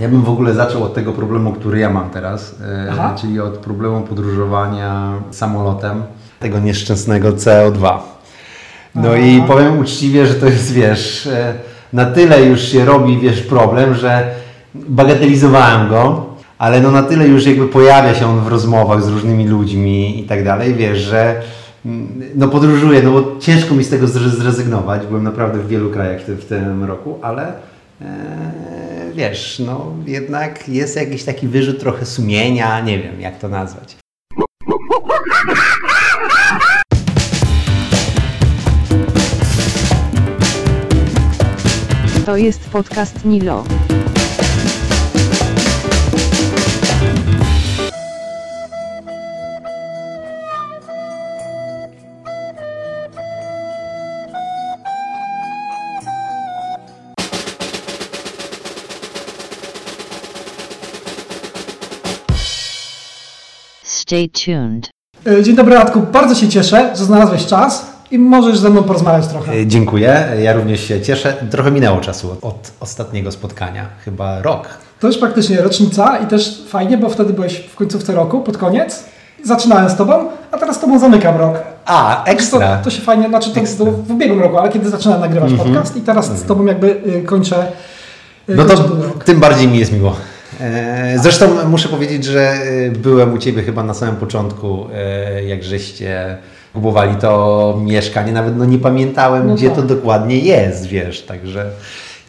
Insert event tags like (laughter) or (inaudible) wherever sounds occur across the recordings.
Ja bym w ogóle zaczął od tego problemu, który ja mam teraz, e, czyli od problemu podróżowania samolotem, tego nieszczęsnego CO2. No Aha. i powiem uczciwie, że to jest, wiesz, e, na tyle już się robi, wiesz, problem, że bagatelizowałem go, ale no na tyle już jakby pojawia się on w rozmowach z różnymi ludźmi i tak dalej, wiesz, że mm, no podróżuję, no bo ciężko mi z tego zrezygnować, byłem naprawdę w wielu krajach w, w tym roku, ale e, wiesz, no jednak jest jakiś taki wyrzut trochę sumienia, nie wiem jak to nazwać. To jest podcast Nilo. Stay tuned. E, dzień dobry Radku, bardzo się cieszę, że znalazłeś czas i możesz ze mną porozmawiać trochę. E, dziękuję, ja również się cieszę. Trochę minęło czasu od, od ostatniego spotkania, chyba rok. To już praktycznie rocznica i też fajnie, bo wtedy byłeś w końcówce roku, pod koniec. Zaczynałem z Tobą, a teraz z Tobą zamykam rok. A, ekstra. To, to się fajnie, znaczy to, to w ubiegłym roku, ale kiedy zaczynałem nagrywać mm -hmm. podcast i teraz z Tobą jakby y, kończę y, No to tym bardziej mi jest miło. E, zresztą muszę powiedzieć, że e, byłem u Ciebie chyba na samym początku, e, jak żeście kupowali to mieszkanie. Nawet no nie pamiętałem, no gdzie tak. to dokładnie jest, wiesz, także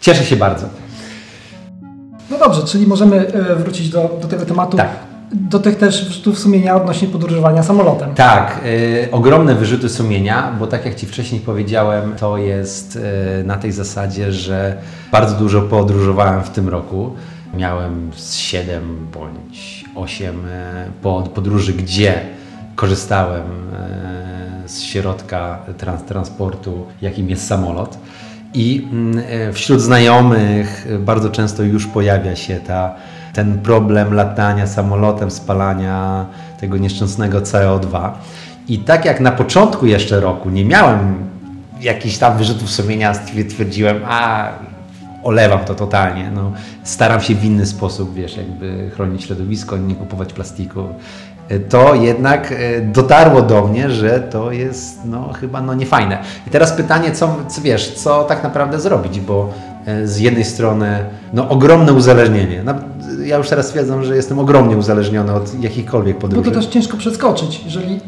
cieszę się bardzo. No dobrze, czyli możemy wrócić do, do tego tematu. Tak. Do tych też wyrzutów sumienia odnośnie podróżowania samolotem. Tak, y, ogromne wyrzuty sumienia, bo tak jak Ci wcześniej powiedziałem, to jest y, na tej zasadzie, że bardzo dużo podróżowałem w tym roku. Miałem z 7 bądź 8 e, podróży, gdzie korzystałem e, z środka trans transportu, jakim jest samolot. I mm, e, wśród znajomych bardzo często już pojawia się ta, ten problem latania samolotem, spalania tego nieszczęsnego CO2. I tak jak na początku jeszcze roku nie miałem jakichś tam wyrzutów sumienia, stwierdziłem, a olewam to totalnie. No, staram się w inny sposób, wiesz, jakby chronić środowisko, nie kupować plastiku. E, to jednak e, dotarło do mnie, że to jest no, chyba no, niefajne. I teraz pytanie, co, co wiesz, co tak naprawdę zrobić, bo e, z jednej strony no, ogromne uzależnienie. No, ja już teraz stwierdzam, że jestem ogromnie uzależniony od jakichkolwiek podróży. Bo to też ciężko przeskoczyć, jeżeli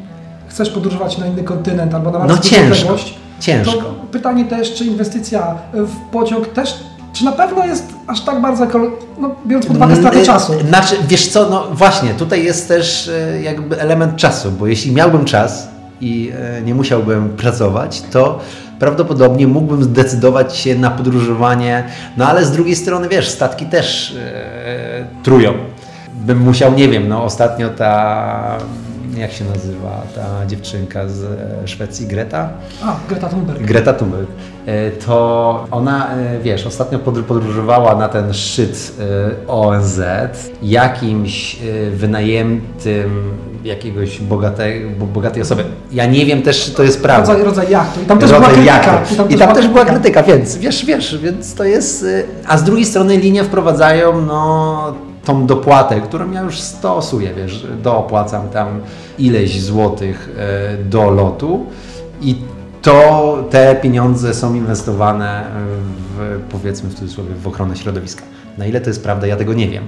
chcesz podróżować na inny kontynent albo na no, ciężko, ciężko. To pytanie też, czy inwestycja w pociąg też czy na pewno jest aż tak bardzo, no, biorąc pod uwagę stratę czasu? Znaczy, wiesz co, no właśnie, tutaj jest też e, jakby element czasu, bo jeśli miałbym czas i e, nie musiałbym pracować, to prawdopodobnie mógłbym zdecydować się na podróżowanie, no ale z drugiej strony, wiesz, statki też e, trują. Bym musiał, nie wiem, no ostatnio ta jak się nazywa ta dziewczynka z e, Szwecji, Greta? A, Greta Thunberg. Greta Thunberg. E, to ona, e, wiesz, ostatnio podróżowała na ten szczyt ONZ jakimś wynajętym jakiegoś bogatej, bogatej osoby. Ja nie wiem też, czy to jest prawda. Rodzaj, rodzaj jachtu. I tam też rodzaj była krytyka. I tam, I tam też była krytyka, więc wiesz, wiesz, więc to jest... A z drugiej strony linie wprowadzają, no tą dopłatę, którą ja już stosuję, wiesz, doopłacam tam ileś złotych e, do lotu i to te pieniądze są inwestowane w, powiedzmy w cudzysłowie, w ochronę środowiska. Na ile to jest prawda, ja tego nie wiem.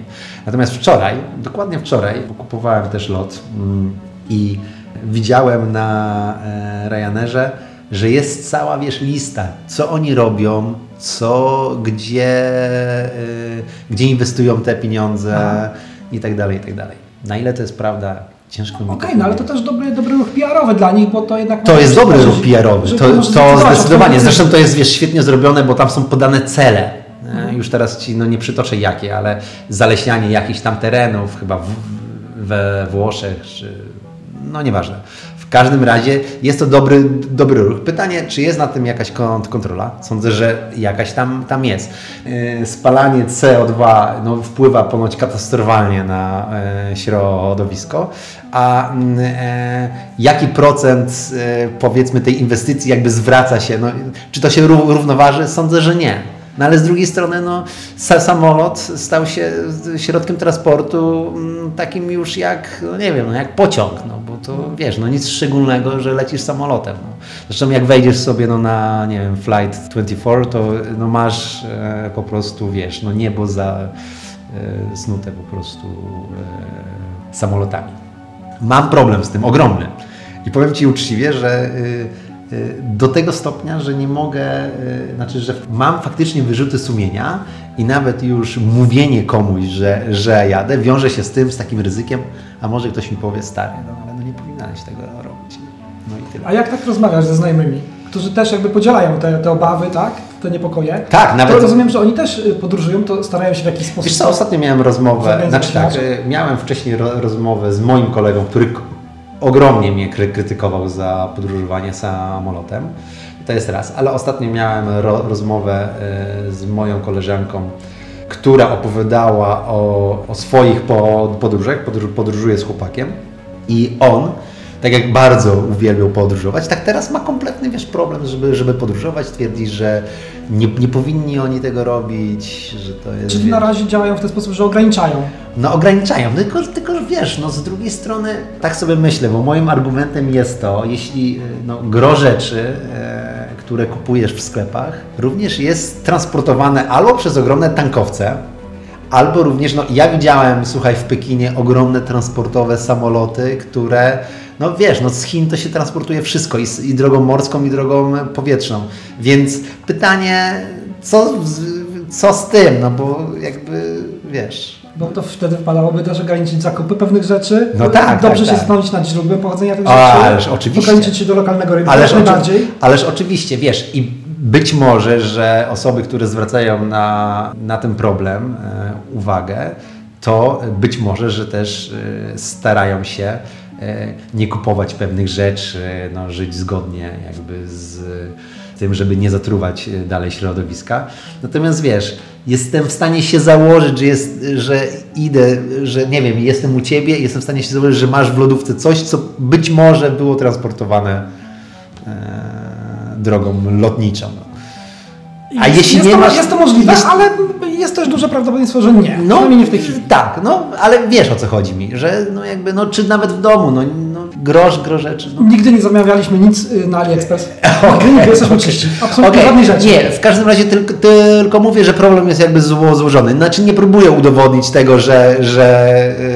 Natomiast wczoraj, dokładnie wczoraj, kupowałem też lot mm, i widziałem na e, Ryanerze, że jest cała, wiesz, lista, co oni robią, co, gdzie, y, gdzie inwestują te pieniądze Aha. i tak dalej, i tak dalej. Na ile to jest prawda, ciężko mi Okej, okay, no ale to też dobry, dobry ruch PR-owy dla nich, bo to jednak... To jest dobry ruch PR-owy, to, to zdecydowanie. Zresztą to jest, wiesz, świetnie zrobione, bo tam są podane cele. Mhm. Już teraz Ci no, nie przytoczę jakie, ale zaleśnianie jakichś tam terenów, chyba w, we Włoszech, czy no nieważne. W każdym razie jest to dobry, dobry ruch. Pytanie, czy jest na tym jakaś kontrola? Sądzę, że jakaś tam, tam jest. E, spalanie CO2 no, wpływa ponoć katastrofalnie na e, środowisko, a mm, e, jaki procent powiedzmy tej inwestycji jakby zwraca się? No, czy to się równoważy? Sądzę, że nie. No ale z drugiej strony no, sa, samolot stał się środkiem transportu mm, takim już jak, no nie wiem, no, jak pociąg, no bo to wiesz, no nic szczególnego, że lecisz samolotem. No. Zresztą jak wejdziesz sobie no, na, nie wiem, Flight 24, to no, masz e, po prostu, wiesz, no niebo za e, snute po prostu e, samolotami. Mam problem z tym, ogromny. I powiem Ci uczciwie, że y, do tego stopnia, że nie mogę, y, znaczy, że mam faktycznie wyrzuty sumienia i nawet już mówienie komuś, że, że jadę, wiąże się z tym, z takim ryzykiem, a może ktoś mi powie, stary, no ale no nie powinnaś tego robić. No i tyle. A jak tak rozmawiasz ze znajomymi, którzy też jakby podzielają te, te obawy, tak? Te niepokoje? Tak, nawet- To rozumiem, że oni też y, podróżują, to starają się w jakiś sposób... Wiesz co, ostatnio miałem rozmowę, znaczy tak, y, miałem wcześniej ro, rozmowę z moim kolegą, który ogromnie mnie kry, krytykował za podróżowanie samolotem. To jest raz, ale ostatnio miałem ro, rozmowę y, z moją koleżanką, która opowiadała o, o swoich po, podróżach, podróż, podróżuje z chłopakiem. I on, tak jak bardzo uwielbiał podróżować, tak teraz ma kompletny wiesz, problem, żeby, żeby podróżować. Twierdzi, że nie, nie powinni oni tego robić, że to jest... Czyli na razie działają w ten sposób, że ograniczają. no ograniczają, No tylko, tylko wiesz, no z drugiej strony tak sobie myślę, bo moim argumentem jest to, jeśli y, no, gro rzeczy, e, które kupujesz w sklepach, również jest transportowane albo przez ogromne tankowce, albo również, no ja widziałem, słuchaj, w Pekinie ogromne transportowe samoloty, które, no wiesz, no z Chin to się transportuje wszystko, i, i drogą morską, i drogą powietrzną, więc pytanie, co, z- co z tym, no bo jakby, wiesz... Bo to wtedy wypadałoby też ograniczyć zakupy pewnych rzeczy. No tak, Dobrze tak, się tak. zastanowić nad źródłem pochodzenia tych rzeczy. ależ oczywiście. Ograniczyć się do lokalnego rynku Ależ, oczy, ależ oczywiście, wiesz, i być może, że osoby, które zwracają na, na ten problem e, uwagę, to być może, że też e, starają się e, nie kupować pewnych rzeczy, no, żyć zgodnie jakby z tym, żeby nie zatruwać dalej środowiska. Natomiast wiesz, jestem w stanie się założyć, że, jest, że idę, że nie wiem, jestem u Ciebie, jestem w stanie się założyć, że masz w lodówce coś, co być może było transportowane drogą lotniczą. A Jest- jeśli jest nie to, masz- Jest to możliwe, jest- ale jest też duże prawdopodobieństwo, że nie. No, nie w tej chwili. Tak, no, ale wiesz o co chodzi mi, że no jakby, no czy nawet w domu, no, no grosz, grosz rzeczy. No. Nigdy nie zamawialiśmy nic y, na AliExpress. (laughs) Nigdy nie jesteśmy czyści. Absolutnie Okej, żadnej rzeczy. Nie, w każdym razie tylko, tylko mówię, że problem jest jakby zło, złożony. Znaczy nie próbuję udowodnić tego, że, że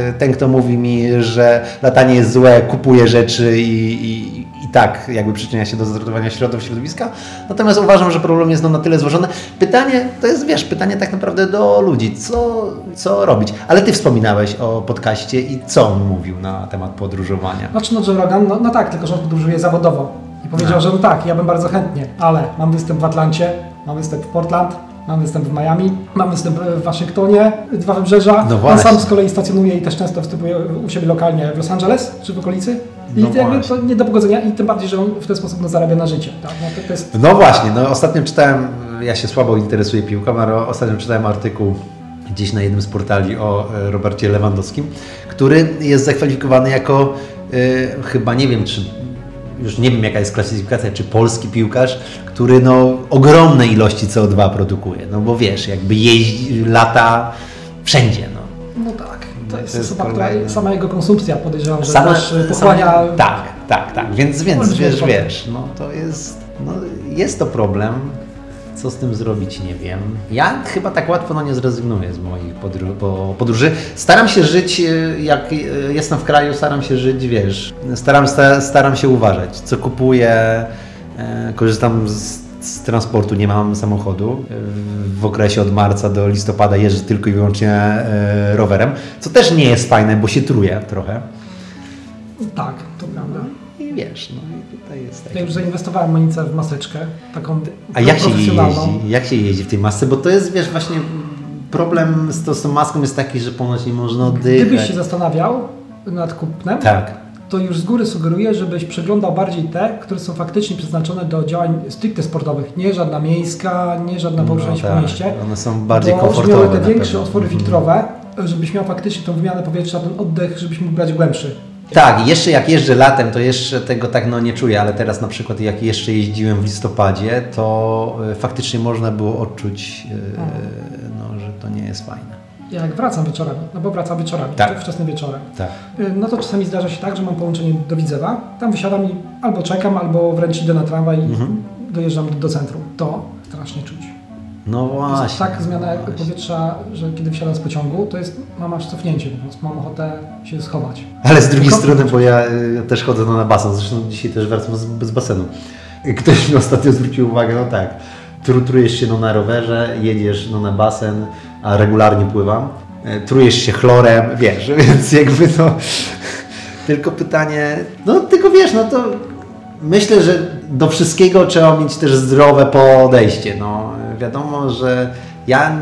y, ten, kto mówi mi, że latanie jest złe, kupuje rzeczy i, i tak jakby przyczynia się do zatrudniania środow środowiska. Natomiast uważam, że problem jest no, na tyle złożony. Pytanie, to jest wiesz, pytanie tak naprawdę do ludzi, co, co robić. Ale ty wspominałeś o podcaście i co on mówił na temat podróżowania. Znaczy, no Joe Rogan, no, no tak, tylko że on podróżuje zawodowo. I powiedział, No. że no tak, ja bym bardzo chętnie, ale mam występ w Atlancie, mam występ w Portland, mam występ w Miami, mam występ w Waszyngtonie, dwa wybrzeża. No On sam z kolei stacjonuje i też często występuje u siebie lokalnie w Los Angeles czy w okolicy. I No jakby to nie do pogodzenia i tym bardziej, że on w ten sposób no, zarabia na życie. Tak? No, to, to jest No właśnie, no ostatnio czytałem, ja się słabo interesuję piłką, ale ostatnio czytałem artykuł gdzieś na jednym z portali o e, Robercie Lewandowskim, który jest zakwalifikowany jako e, chyba nie wiem czy już nie wiem jaka jest klasyfikacja, czy polski piłkarz, który no ogromne ilości CO2 produkuje, no bo wiesz, jakby jeździ, lata wszędzie, no. No tak, to jest, to jest osoba, która, kolejne. sama jego konsumpcja podejrzewam, że Sama- też y, pochłania... sama- Tak, tak, tak. Więc, więc Olbrzymie wiesz, wiesz, no to jest, no, jest to problem. Co z tym zrobić, nie wiem. Ja chyba tak łatwo no, nie zrezygnuję z moich podru- po- podróży. Staram się żyć, e, jak e, jestem w kraju, staram się żyć, wiesz, staram, sta- staram się uważać, co kupuję, e, korzystam z, z transportu, nie mam samochodu. E, W okresie od marca do listopada jeżdżę tylko i wyłącznie e, rowerem, co też nie jest fajne, bo się truję trochę. Tak, to prawda. I wiesz, no i tutaj jest Ja tak. już zainwestowałem Monicę w maseczkę, taką A jak się jeździ? Jak się jeździ w tej masce? Bo to jest, wiesz, właśnie problem z, to, z tą maską jest taki, że ponoć nie można oddychać. Gdybyś się zastanawiał nad kupnem, Tak. To już z góry sugeruję, żebyś przeglądał bardziej te, które są faktycznie przeznaczone do działań stricte sportowych. Nie żadna miejska, nie żadna poruszanie się tak. po mieście. One są bardziej komfortowe. miały te większe pewno. otwory Mhm. filtrowe, żebyś miał faktycznie tą wymianę powietrza, ten oddech, żebyś mógł brać głębszy. Tak, jeszcze jak jeżdżę latem, to jeszcze tego tak no nie czuję, ale teraz na przykład jak jeszcze jeździłem w listopadzie, to e, faktycznie można było odczuć, e, no, że to nie jest fajne. Ja jak wracam wieczorami, no bo wracam wieczorami, Tak. tak. wczesnym wieczorem, Tak. y, no to czasami zdarza się tak, że mam połączenie do Widzewa, tam wysiadam i albo czekam, albo wręcz idę na tramwaj i Mhm. dojeżdżam do, do centrum. To strasznie czuć. No Jest właśnie. tak zmiana właśnie. powietrza, że kiedy wsiadam z pociągu, to jest, mam aż cofnięcie, prostu mam ochotę się schować. Ale z drugiej Tylko- strony, bo ja y, też chodzę no, na basen, zresztą dzisiaj też wracam z, z basenu. Ktoś mi ostatnio zwrócił uwagę, no tak, tru, trujesz się no, na rowerze, jedziesz no, na basen, a regularnie pływam, e, trujesz się chlorem, wiesz, (laughs) więc jakby to tylko pytanie, no tylko wiesz, no to myślę, że do wszystkiego trzeba mieć też zdrowe podejście, no wiadomo, że ja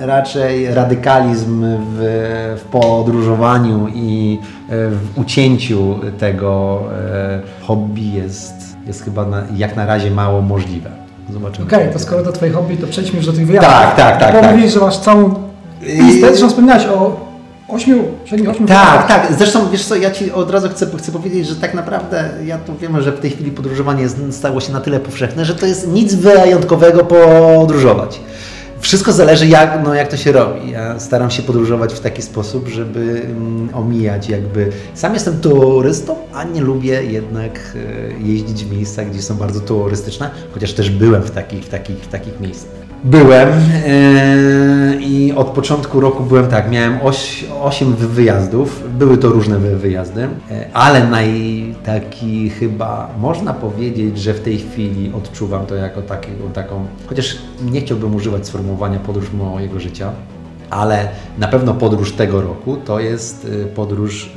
raczej radykalizm w, w podróżowaniu i e, w ucięciu tego e, hobby jest, jest chyba na, jak na razie mało możliwe. Zobaczymy. Okej, to skoro to twoje hobby, to przejdźmy już do tych wyjazdów. Tak, tak, tak, Bo tak. mówisz, że masz całą listę, zresztą wspominałeś o 8, 7, 8 Tak, tak. Zresztą wiesz co, ja Ci od razu chcę, chcę powiedzieć, że tak naprawdę ja tu wiemy, że w tej chwili podróżowanie stało się na tyle powszechne, że to jest nic wyjątkowego podróżować. Wszystko zależy jak, no, jak to się robi. Ja staram się podróżować w taki sposób, żeby mm, omijać jakby... Sam jestem turystą, a nie lubię jednak e, jeździć w miejscach, gdzie są bardzo turystyczne, chociaż też byłem w takich, w takich, w takich miejscach. Byłem e, i od początku roku byłem tak, miałem 8 wyjazdów, były to różne wy- wyjazdy, e, ale naj taki chyba można powiedzieć, że w tej chwili odczuwam to jako taką, chociaż nie chciałbym używać sformułowania podróż mojego życia, ale na pewno podróż tego roku to jest y, podróż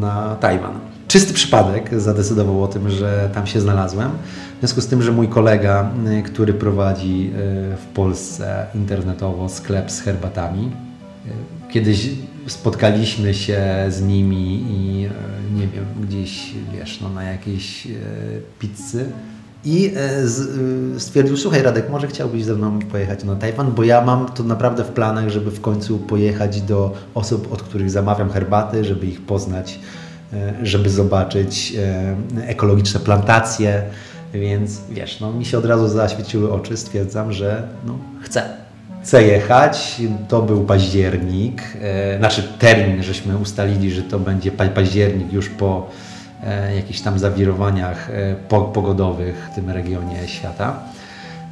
na Tajwan. Czysty przypadek zadecydował o tym, że tam się znalazłem. W związku z tym, że mój kolega, y, który prowadzi y, w Polsce internetowo sklep z herbatami, y, kiedyś spotkaliśmy się z nimi i nie wiem, gdzieś wiesz, no, na jakiejś pizzy. I stwierdził, słuchaj Radek, może chciałbyś ze mną pojechać na Tajwan, bo ja mam to naprawdę w planach, żeby w końcu pojechać do osób, od których zamawiam herbaty, żeby ich poznać, żeby zobaczyć e, ekologiczne plantacje, więc wiesz, no mi się od razu zaświeciły oczy, stwierdzam, że no, chcę. Chcę jechać, to był październik, e, znaczy termin, żeśmy ustalili, że to będzie pa- październik już po e, jakichś tam zawirowaniach e, po, pogodowych w tym regionie świata.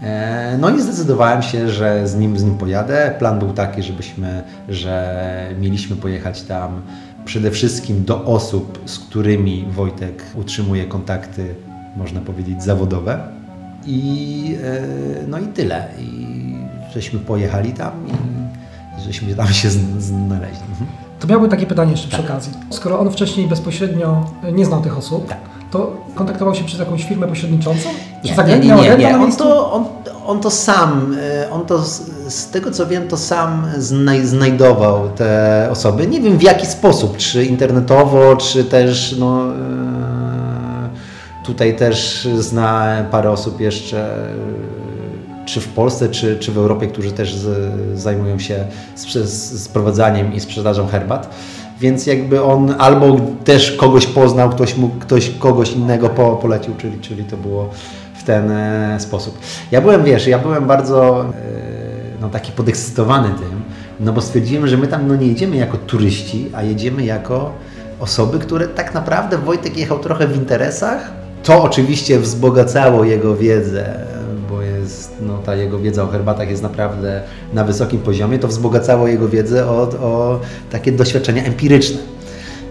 E, No i zdecydowałem się, że z nim, z nim pojadę. Plan był taki, żebyśmy, że mieliśmy pojechać tam przede wszystkim do osób, z którymi Wojtek utrzymuje kontakty, można powiedzieć, zawodowe. I, e, no i tyle. I żeśmy pojechali tam i żeśmy tam się zn- znaleźli. Mhm. To miałbym takie pytanie jeszcze przy okazji. Skoro on wcześniej bezpośrednio nie znał tych osób, Tak. to kontaktował się przez jakąś firmę pośredniczącą? Nie, tak nie, nie, nie, nie. On to, on, on to sam, e, on to z, z tego co wiem, to sam znaj, znajdował te osoby. Nie wiem w jaki sposób, czy internetowo, czy też no, e, tutaj też zna parę osób jeszcze e, czy w Polsce, czy, czy w Europie, którzy też z, zajmują się sprowadzaniem i sprzedażą herbat. Więc jakby on albo też kogoś poznał, ktoś, mu, ktoś kogoś innego po, polecił, czyli, czyli to było ten e, sposób. Ja byłem, wiesz, ja byłem bardzo e, no, taki podekscytowany tym, no bo stwierdziłem, że my tam no, nie jedziemy jako turyści, a jedziemy jako osoby, które tak naprawdę Wojtek jechał trochę w interesach. To oczywiście wzbogacało jego wiedzę, bo jest, no, ta jego wiedza o herbatach jest naprawdę na wysokim poziomie. To wzbogacało jego wiedzę o, o takie doświadczenia empiryczne.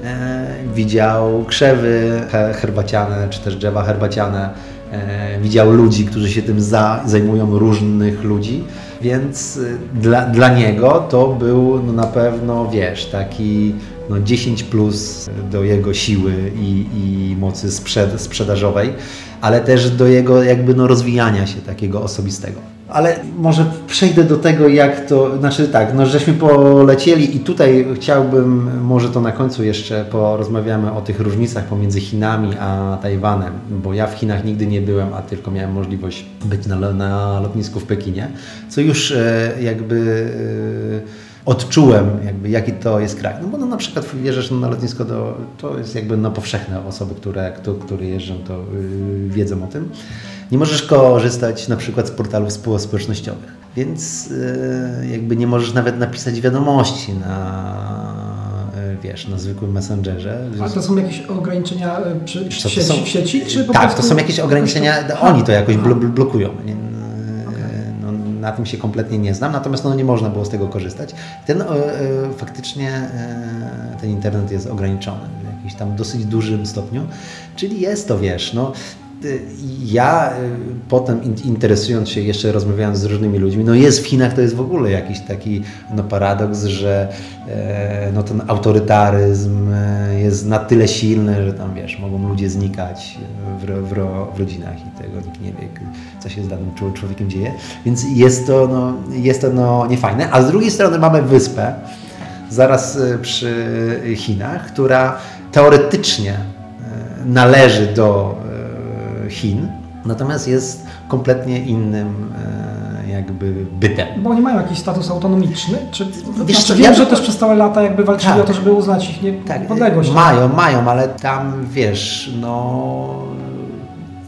E, widział krzewy he- herbaciane, czy też drzewa herbaciane. E, widział ludzi, którzy się tym za, zajmują, różnych ludzi, więc y, dla, dla niego to był no, na pewno, wiesz, taki no, 10 plus do jego siły i, i mocy sprzed, sprzedażowej, ale też do jego jakby no, rozwijania się takiego osobistego. Ale może przejdę do tego, jak to, znaczy tak, no żeśmy polecieli i tutaj chciałbym, może to na końcu jeszcze porozmawiamy o tych różnicach pomiędzy Chinami a Tajwanem, bo ja w Chinach nigdy nie byłem, a tylko miałem możliwość być na, na lotnisku w Pekinie, co już e, jakby odczułem jakby jaki to jest kraj. No bo no, na przykład wierzysz na lotnisko, to, to jest jakby no, powszechne osoby, które, które jeżdżą, to yy, wiedzą o tym. Nie możesz korzystać na przykład z portalów społecznościowych, więc yy, jakby nie możesz nawet napisać wiadomości na wiesz, na zwykłym Messengerze. A to są jakieś ograniczenia przy, w, sieci, są, w sieci, czy po Tak, prostu... to są jakieś ograniczenia, oni to jakoś blokują. Nie, na tym się kompletnie nie znam, natomiast no, nie można było z tego korzystać. Ten e, faktycznie e, ten internet jest ograniczony w jakimś tam dosyć dużym stopniu, czyli jest to, wiesz, no ja y, potem interesując się, jeszcze rozmawiając z różnymi ludźmi, no jest w Chinach to jest w ogóle jakiś taki no paradoks, że e, no ten autorytaryzm e, jest na tyle silny, że tam wiesz, mogą ludzie znikać w, w, w rodzinach i tego nikt nie wie, co się z danym człowiekiem dzieje. Więc jest to, no, jest to no, niefajne. A z drugiej strony mamy wyspę, zaraz e, przy Chinach, która teoretycznie należy do Chin, natomiast jest kompletnie innym e, jakby bytem. Bo oni mają jakiś status autonomiczny? Czy, Wiesz, znaczy, wiem, ja że też przez całe lata jakby walczyli tak, o to, żeby uznać ich nie, tak, niepodległość. Mają, mają, ale tam wiesz, no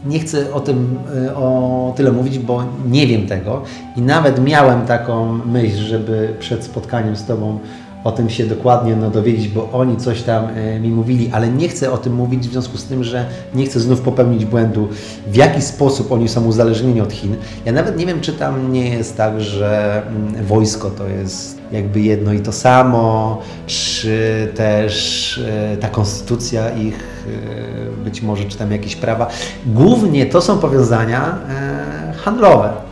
nie chcę o tym e, o tyle mówić, bo nie wiem tego i nawet miałem taką myśl, żeby przed spotkaniem z Tobą o tym się dokładnie no, dowiedzieć, bo oni coś tam e, mi mówili, ale nie chcę o tym mówić w związku z tym, że nie chcę znów popełnić błędu, w jaki sposób oni są uzależnieni od Chin. Ja nawet nie wiem, czy tam nie jest tak, że mm, wojsko to jest jakby jedno i to samo, czy też e, ta konstytucja ich, e, być może, czy tam jakieś prawa. Głównie to są powiązania handlowe.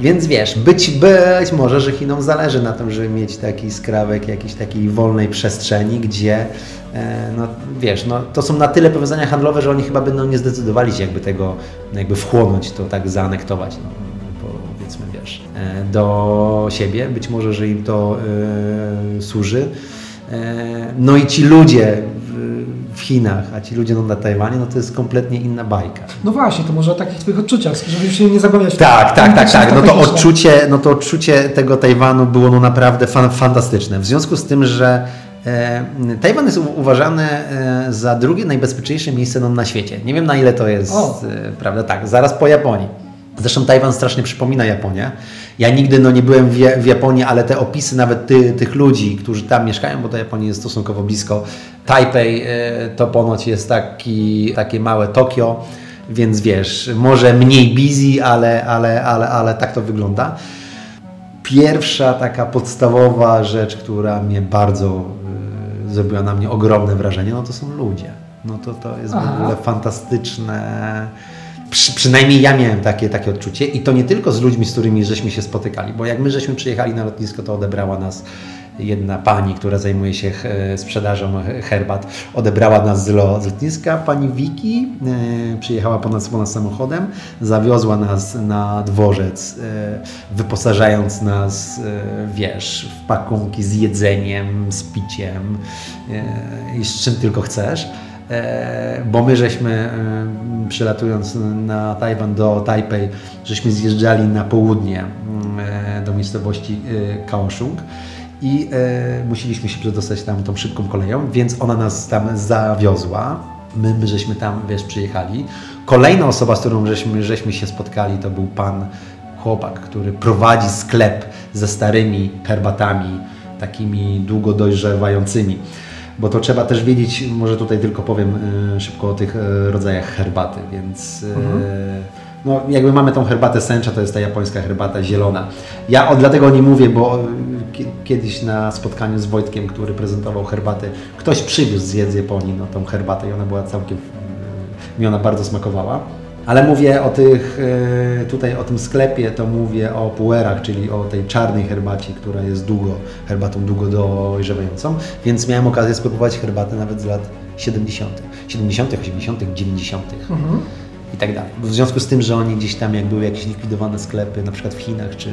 Więc wiesz, być, być może, że Chinom zależy na tym, żeby mieć taki skrawek jakiejś takiej wolnej przestrzeni, gdzie e, no wiesz, no, to są na tyle powiązania handlowe, że oni chyba będą nie zdecydowali się jakby tego jakby wchłonąć, to tak zaanektować, no, powiedzmy, wiesz, e, do siebie. Być może, że im to e, służy. No i ci ludzie w Chinach, a ci ludzie no, na Tajwanie, no to jest kompletnie inna bajka. No właśnie, to może o takich Twoich odczuciach, żeby się nie zagłębiać. Tak, tak, tak, tak. No to odczucie, no to odczucie tego Tajwanu było no naprawdę fan, fantastyczne. W związku z tym, że e, Tajwan jest uważany e, za drugie najbezpieczniejsze miejsce no, na świecie. Nie wiem na ile to jest, e, prawda? Tak, zaraz po Japonii. Zresztą Tajwan strasznie przypomina Japonię. Ja nigdy no, nie byłem w, w Japonii, ale te opisy nawet ty, tych ludzi, którzy tam mieszkają, bo do Japonii jest stosunkowo blisko. Tajpej e, to ponoć jest taki, takie małe Tokio, więc wiesz, może mniej busy, ale, ale, ale, ale tak to wygląda. Pierwsza taka podstawowa rzecz, która mnie bardzo y, zrobiła na mnie ogromne wrażenie, no to są ludzie. No to, to jest Aha. w ogóle fantastyczne przy, przynajmniej ja miałem takie, takie odczucie i to nie tylko z ludźmi, z którymi żeśmy się spotykali, bo jak my żeśmy przyjechali na lotnisko, to odebrała nas jedna pani, która zajmuje się sprzedażą herbat, odebrała nas z lotniska. Pani Wiki e, przyjechała po nas, samochodem, zawiozła nas na dworzec, e, wyposażając nas, e, wiesz, w pakunki z jedzeniem, z piciem i z czym tylko chcesz. E, bo my żeśmy e, przylatując na Tajwan do Tajpej, żeśmy zjeżdżali na południe mm, e, do miejscowości Kaohsiung i musieliśmy się przedostać tam tą szybką koleją, więc ona nas tam zawiozła. My, my żeśmy tam, wiesz, przyjechali. Kolejna osoba, z którą żeśmy, żeśmy się spotkali, to był pan chłopak, który prowadzi sklep ze starymi herbatami, takimi długo dojrzewającymi bo to trzeba też wiedzieć, może tutaj tylko powiem y, szybko o tych y, rodzajach herbaty, więc y, mhm. no, jakby mamy tą herbatę sęcza, to jest ta japońska herbata zielona. Ja o, dlatego nie mówię, bo kiedyś na spotkaniu z Wojtkiem, który prezentował herbatę, ktoś przywiózł z Japonii no, tą herbatę i ona była całkiem, mi ona bardzo smakowała. Ale mówię o tych, e, tutaj o tym sklepie, to mówię o puerach, czyli o tej czarnej herbacie, która jest długo, herbatą długo dojrzewającą, więc miałem okazję spróbować herbatę nawet z lat 70., 70., 80., 90. Mhm. i tak dalej. W związku z tym, że oni gdzieś tam, jak były jakieś likwidowane sklepy, na przykład w Chinach, czy,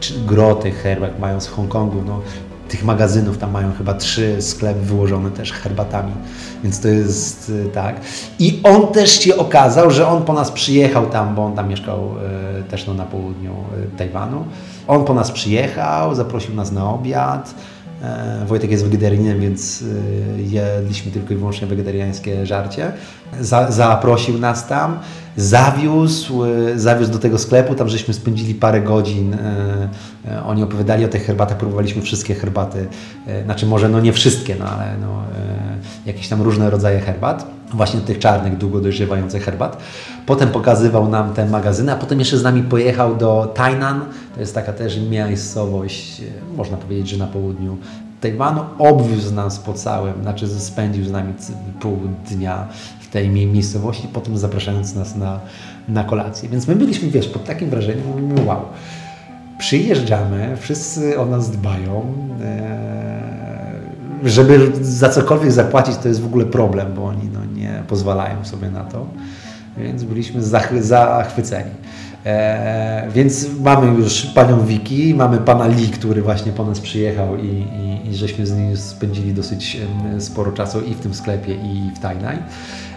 czy groty herbat mając w Hongkongu, no, tych magazynów, tam mają chyba trzy sklepy wyłożone też herbatami, więc to jest y, tak. I on też się okazał, że on po nas przyjechał tam, bo on tam mieszkał y, też no, na południu y, Tajwanu. On po nas przyjechał, zaprosił nas na obiad. E, Wojtek jest wegetarianinem, więc y, jedliśmy tylko i wyłącznie wegetariańskie żarcie. Za, zaprosił nas tam, zawiózł, y, zawiózł do tego sklepu, tam żeśmy spędzili parę godzin. e, e, Oni opowiadali o tych herbatach, próbowaliśmy wszystkie herbaty, e, znaczy może no nie wszystkie, no ale no, e, jakieś tam różne rodzaje herbat, właśnie tych czarnych, długo dojrzewających herbat. Potem pokazywał nam te magazyny, a potem jeszcze z nami pojechał do Tainan, to jest taka też miejscowość, e, można powiedzieć, że na południu Tajwanu. Obwiózł nas po całym, znaczy spędził z nami pół dnia w tej mie- miejscowości, potem zapraszając nas na, na kolację. Więc my byliśmy, wiesz, pod takim wrażeniem, mówimy, wow, przyjeżdżamy, wszyscy o nas dbają, e, żeby za cokolwiek zapłacić, to jest w ogóle problem, bo oni no, nie pozwalają sobie na to, więc byliśmy zach- zachwyceni. E, więc mamy już panią Wiki, mamy pana Lee, który właśnie po nas przyjechał i, i, i żeśmy z nim spędzili dosyć sporo czasu i w tym sklepie, i w Tajnaj.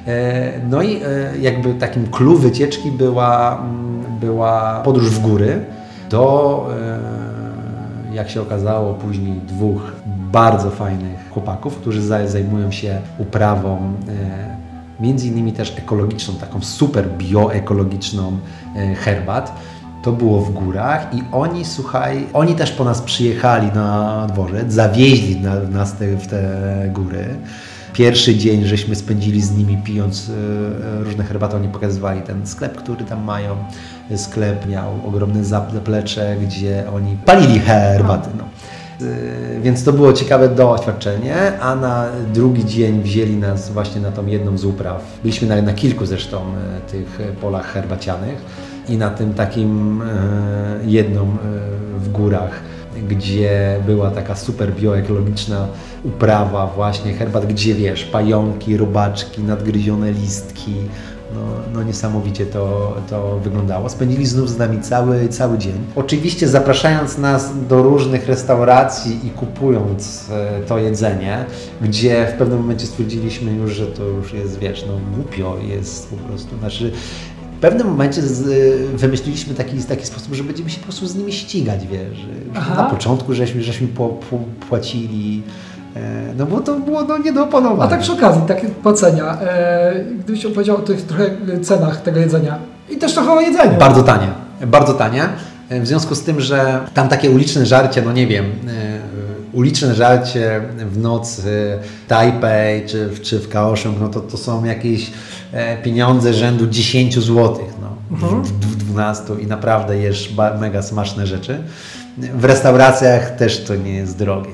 E, no i e, jakby takim clue wycieczki była, mm, była podróż w góry do, e, jak się okazało, później dwóch bardzo fajnych chłopaków, którzy za- zajmują się uprawą e, między innymi też ekologiczną, taką super bioekologiczną e, herbat. To było w górach i oni, słuchaj, oni też po nas przyjechali na dworzec, zawieźli na, nas w te góry. Pierwszy dzień żeśmy spędzili z nimi pijąc e, różne herbaty, oni pokazywali ten sklep, który tam mają. Sklep miał ogromne zaplecze, gdzie oni palili herbaty. No. Y, Więc to było ciekawe doświadczenie, a na drugi dzień wzięli nas właśnie na tą jedną z upraw. Byliśmy na, na kilku zresztą y, tych y, polach herbacianych i na tym takim jedną y, w górach, gdzie była taka super bioekologiczna uprawa właśnie herbat, gdzie wiesz, pająki, robaczki, nadgryzione listki, no, no niesamowicie to, to wyglądało. Spędzili znów z nami cały, cały dzień. Oczywiście zapraszając nas do różnych restauracji i kupując e, to jedzenie, gdzie w pewnym momencie stwierdziliśmy już, że to już jest, wiesz, no głupio jest po prostu. Znaczy, w pewnym momencie z, e, wymyśliliśmy taki, taki sposób, że będziemy się po prostu z nimi ścigać, wiesz. Aha. Na początku żeśmy, żeśmy po, po, płacili, no bo to było no, nie do opanowania. A tak przy okazji, takie płacenia, e, gdybyś opowiedział o tych trochę cenach tego jedzenia i też trochę o jedzeniu. Bardzo tanie, bardzo tanie. W związku z tym, że tam takie uliczne żarcie, no nie wiem, e, uliczne żarcie w nocy w Tajpej czy, w- czy w Kaohsiung, no to, to są jakieś e, pieniądze rzędu 10 zł, no, Mhm. w, w 12 i naprawdę jesz mega smaczne rzeczy. W restauracjach też to nie jest drogie,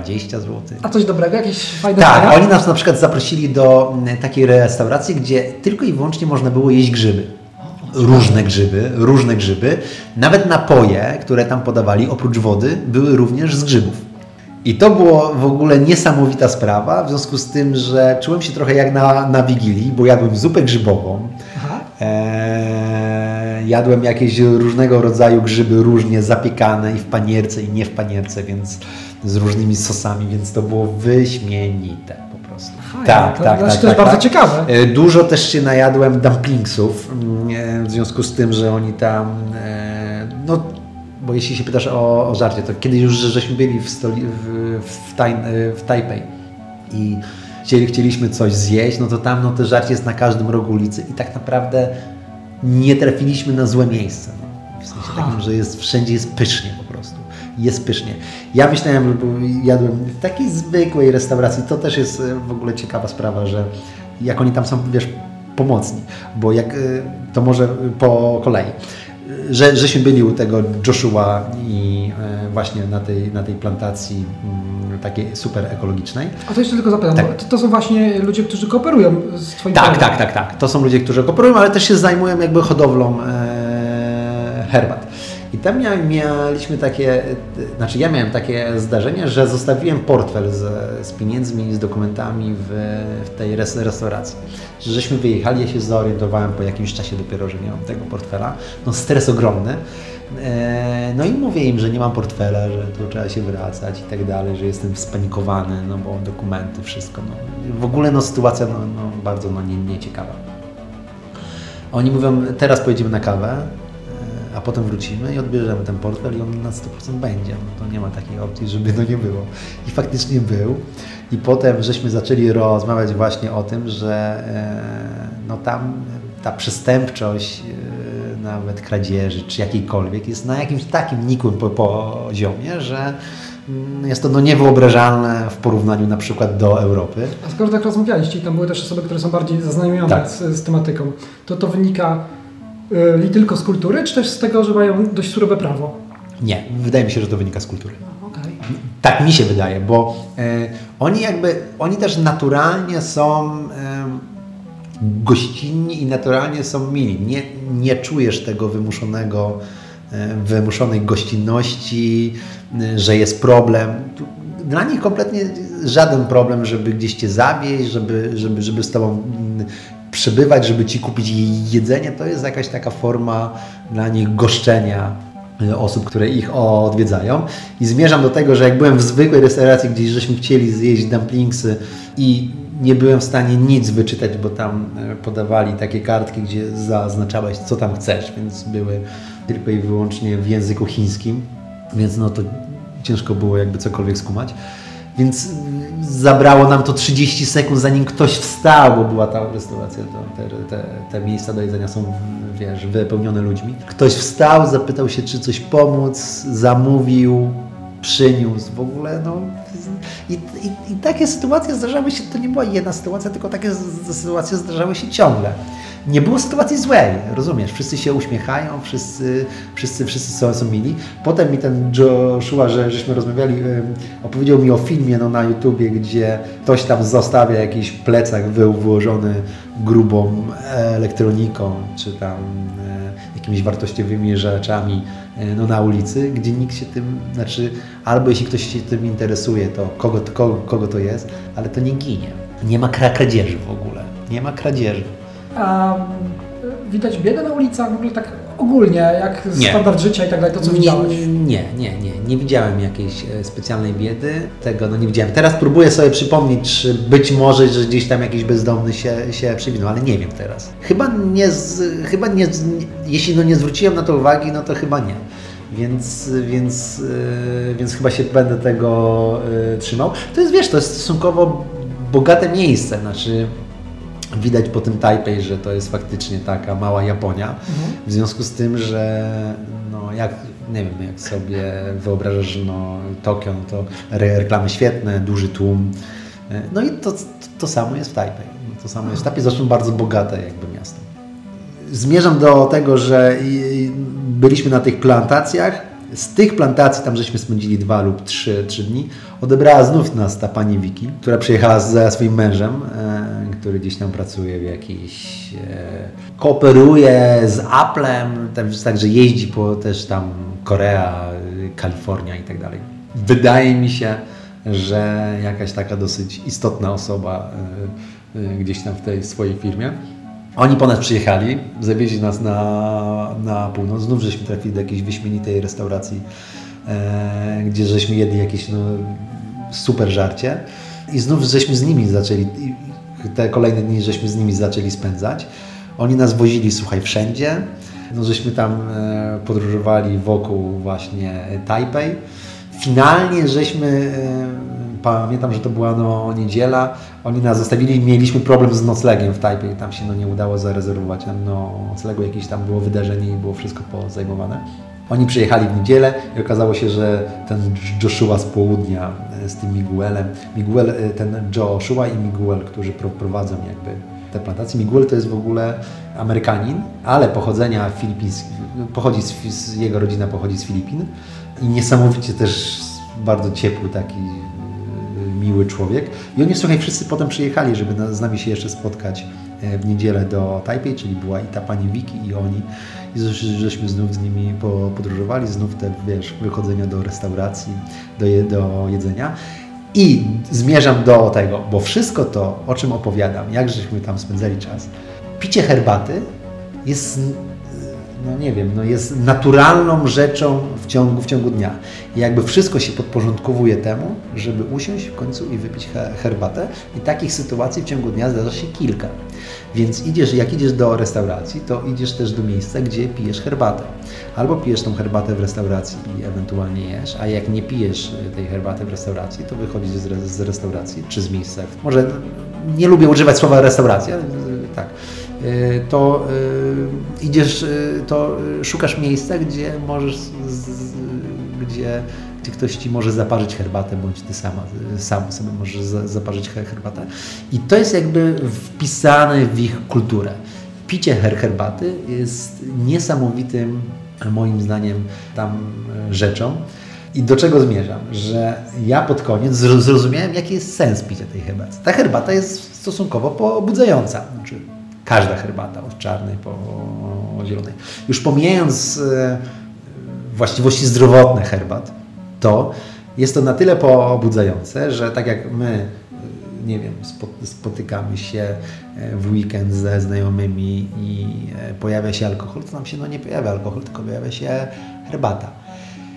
20 zł. A coś dobrego, jakieś fajne Tak, dania? oni nas na przykład zaprosili do mm, takiej restauracji, gdzie tylko i wyłącznie można było jeść grzyby. Różne grzyby, różne grzyby. Nawet napoje, które tam podawali, oprócz wody, były również z grzybów. I to było w ogóle niesamowita sprawa, w związku z tym, że czułem się trochę jak na, na Wigilii, bo jadłem zupę grzybową. Eee, jadłem jakieś różnego rodzaju grzyby, różnie zapiekane i w panierce, i nie w panierce, więc z różnymi sosami, więc to było wyśmienite po prostu. Fajnie, tak, to tak, znaczy tak. to jest tak, bardzo tak. ciekawe. E, Dużo też się najadłem dumplingsów, mm, e, w związku z tym, że oni tam, e, no, bo jeśli się pytasz o, o żarcie, to kiedyś już żeśmy byli w, stoli, w, w, taj, w Tajpej i chcieli, chcieliśmy coś zjeść, no to tam no, to żarcie jest na każdym rogu ulicy i tak naprawdę nie trafiliśmy na złe miejsce. No. W sensie takim, że jest, wszędzie jest pysznie. Jest pysznie. Ja myślałem, że jadłem w takiej zwykłej restauracji. To też jest e, w ogóle ciekawa sprawa, że jak oni tam są, wiesz, pomocni, bo jak e, to może po kolei. E, Że, żeśmy byli u tego Joshua i właśnie na tej, na tej plantacji mm, takiej super ekologicznej. A to jeszcze tylko zapytam, Tak. to, to są właśnie ludzie, którzy kooperują z Twoim Tak, domem. tak, tak, tak. To są ludzie, którzy kooperują, ale też się zajmują jakby hodowlą herbat. I tam mieliśmy takie, znaczy ja miałem takie zdarzenie, że zostawiłem portfel z, z pieniędzmi, z dokumentami w, w tej res, restauracji. Że Żeśmy wyjechali, ja się zorientowałem po jakimś czasie dopiero, że nie mam tego portfela. No stres ogromny. E, no i mówię im, że nie mam portfela, że tu trzeba się wracać i tak dalej, że jestem spanikowany, no bo dokumenty, wszystko. No. W ogóle no, sytuacja no, no, bardzo no, nie, nieciekawa. Oni mówią, teraz pojedziemy na kawę, a potem wrócimy i odbierzemy ten portfel i on na 100% będzie. No to nie ma takiej opcji, żeby to nie było. I faktycznie był. I potem żeśmy zaczęli rozmawiać właśnie o tym, że e, no tam ta przestępczość e, nawet kradzieży czy jakiejkolwiek jest na jakimś takim nikłym poziomie, że mm, jest to no niewyobrażalne w porównaniu na przykład do Europy. A skoro tak rozmawialiście i tam były też osoby, które są bardziej zaznajomione Tak. z, z tematyką, to to wynika li tylko z kultury, czy też z tego, że mają dość surowe prawo? Nie, wydaje mi się, że to wynika z kultury. Okej. Tak mi się wydaje, bo e, oni jakby, oni też naturalnie są e, gościnni i naturalnie są mili. Nie, nie czujesz tego wymuszonego, e, wymuszonej gościnności, że jest problem. Dla nich kompletnie żaden problem, żeby gdzieś Cię zawieźć, żeby, żeby, żeby z Tobą przebywać, żeby Ci kupić jedzenie. To jest jakaś taka forma dla nich goszczenia e, osób, które ich odwiedzają. I zmierzam do tego, że jak byłem w zwykłej restauracji, gdzieś żeśmy chcieli zjeść dumplingsy i nie byłem w stanie nic wyczytać, bo tam e, podawali takie kartki, gdzie zaznaczałeś, co tam chcesz, więc były tylko i wyłącznie w języku chińskim, więc no to ciężko było jakby cokolwiek skumać. Więc mm, zabrało nam to 30 sekund, zanim ktoś wstał, bo była ta restauracja, te, te, te miejsca do jedzenia są, wiesz, wypełnione ludźmi. Ktoś wstał, zapytał się, czy coś pomóc, zamówił, przyniósł w ogóle, no. I, i, I takie sytuacje zdarzały się, to nie była jedna sytuacja, tylko takie sytuacje zdarzały się ciągle. Nie było sytuacji złej, rozumiesz? Wszyscy się uśmiechają, wszyscy, wszyscy, wszyscy są, są mili. Potem mi ten Joshua, że żeśmy rozmawiali, opowiedział mi o filmie no, na YouTubie, gdzie ktoś tam zostawia jakiś plecak wy- wyłożony grubą elektroniką, czy tam jakimiś wartościowymi rzeczami e, no, na ulicy, gdzie nikt się tym, znaczy albo jeśli ktoś się tym interesuje, to kogo, kogo, kogo to jest, ale to nie ginie. Nie ma kra- kradzieży w ogóle. Nie ma kradzieży. A widać biedę na ulicach w ogóle tak ogólnie, jak Nie. standard życia i tak dalej, to co widziałeś? Nie, nie, nie, nie. Nie widziałem jakiejś e, specjalnej biedy. Tego no nie widziałem. Teraz próbuję sobie przypomnieć, czy być może, że gdzieś tam jakiś bezdomny się, się przywinął, ale nie wiem teraz. Chyba nie, chyba nie, jeśli no nie zwróciłem na to uwagi, no to chyba nie. Więc, więc, e, więc chyba się będę tego e, trzymał. To jest, wiesz, to jest stosunkowo bogate miejsce, znaczy widać po tym Tajpej, że to jest faktycznie taka mała Japonia. W związku z tym, że no jak, nie wiem, jak sobie wyobrażasz, no Tokio, no to re- reklamy świetne, duży tłum. E, No i to, to samo jest w Tajpej. No To samo jest w Tajpej, zresztą bardzo bogate jakby miasto. Zmierzam do tego, że byliśmy na tych plantacjach. Z tych plantacji, tam żeśmy spędzili dwa lub trzy, trzy dni, odebrała znów nas ta pani Wiki, która przyjechała ze swoim mężem, e, który gdzieś tam pracuje w jakiejś... E, kooperuje z Applem, także jeździ po też tam Korea, Kalifornia i tak dalej. Wydaje mi się, że jakaś taka dosyć istotna osoba y, y, gdzieś tam w tej swojej firmie. Oni po nas przyjechali, zawieźli nas na, na północ. Znów żeśmy trafili do jakiejś wyśmienitej restauracji, e, gdzie żeśmy jedli jakieś no, super żarcie. I znów żeśmy z nimi zaczęli, te kolejne dni żeśmy z nimi zaczęli spędzać. Oni nas wozili, słuchaj, wszędzie. No, żeśmy tam e, podróżowali wokół właśnie Tajpej. Finalnie żeśmy, e, pamiętam, że to była no, niedziela, oni nas zostawili i mieliśmy problem z noclegiem w Tajpej. Tam się no, nie udało zarezerwować no, noclegu, jakieś tam było wydarzenie i było wszystko pozajmowane. Oni przyjechali w niedzielę i okazało się, że ten Joshua z południa e, z tym Miguelem, Miguel, e, ten Joshua i Miguel, którzy pro- prowadzą jakby te plantacje. Miguel to jest w ogóle Amerykanin, ale pochodzenia filipińskiego, pochodzi z, z, jego rodzina pochodzi z Filipin i niesamowicie też bardzo ciepły taki e, miły człowiek. I oni, słuchaj, wszyscy potem przyjechali, żeby na, z nami się jeszcze spotkać w niedzielę do Tajpej, czyli była i ta pani Wiki i oni. I żeś- żeśmy znów z nimi po- podróżowali, znów te, wiesz, wychodzenia do restauracji, do, je, do jedzenia. I zmierzam do tego, bo wszystko to, o czym opowiadam, jak żeśmy tam spędzali czas, picie herbaty jest no nie wiem, no jest naturalną rzeczą w ciągu, w ciągu dnia. I jakby wszystko się podporządkowuje temu, żeby usiąść w końcu i wypić herbatę. I takich sytuacji w ciągu dnia zdarza się kilka. Więc idziesz, jak idziesz do restauracji, to idziesz też do miejsca, gdzie pijesz herbatę. Albo pijesz tą herbatę w restauracji i ewentualnie jesz, a jak nie pijesz tej herbaty w restauracji, to wychodzisz z, restauracji czy z miejsca. Może nie lubię używać słowa restauracja, tak Y, to y, idziesz, y, to szukasz miejsca, gdzie możesz, gdzie, gdzie ktoś ci może zaparzyć herbatę, bądź ty sama, sam sobie możesz zaparzyć herbatę. I to jest jakby wpisane w ich kulturę. Picie her herbaty jest niesamowitym, moim zdaniem, tam rzeczą. I do czego zmierzam? Że ja pod koniec zrozumiałem, jaki jest sens picia tej herbaty. Ta herbata jest stosunkowo pobudzająca. Znaczy, Każda herbata, od czarnej po zielonej. Już pomijając e, właściwości zdrowotne herbat, to jest to na tyle pobudzające, że tak jak my, e, nie wiem, spotykamy się e, w weekend ze znajomymi i pojawia się alkohol, to nam się no nie pojawia alkohol, tylko pojawia się herbata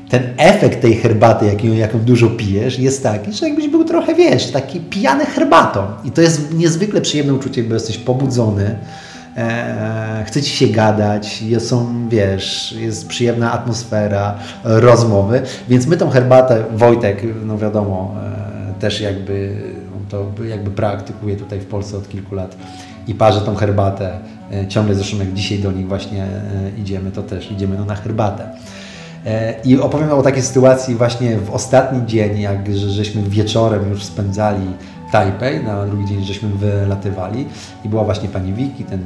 ten efekt tej herbaty, jaką, jaką dużo pijesz, jest taki, że jakbyś był trochę, wiesz, taki pijany herbatą. I to jest niezwykle przyjemne uczucie, bo jesteś pobudzony, e, chce ci się gadać, jest, są, wiesz, jest przyjemna atmosfera rozmowy, więc my tą herbatę, Wojtek, no wiadomo, e, też jakby to jakby praktykuje tutaj w Polsce od kilku lat i parzę tą herbatę. E, ciągle zresztą jak dzisiaj do nich właśnie e, idziemy, to też idziemy no, na herbatę. E, I opowiem o takiej sytuacji właśnie w ostatni dzień, jak żeśmy wieczorem już spędzali Tajpej, na drugi dzień żeśmy wylatywali i była właśnie pani Wiki, ten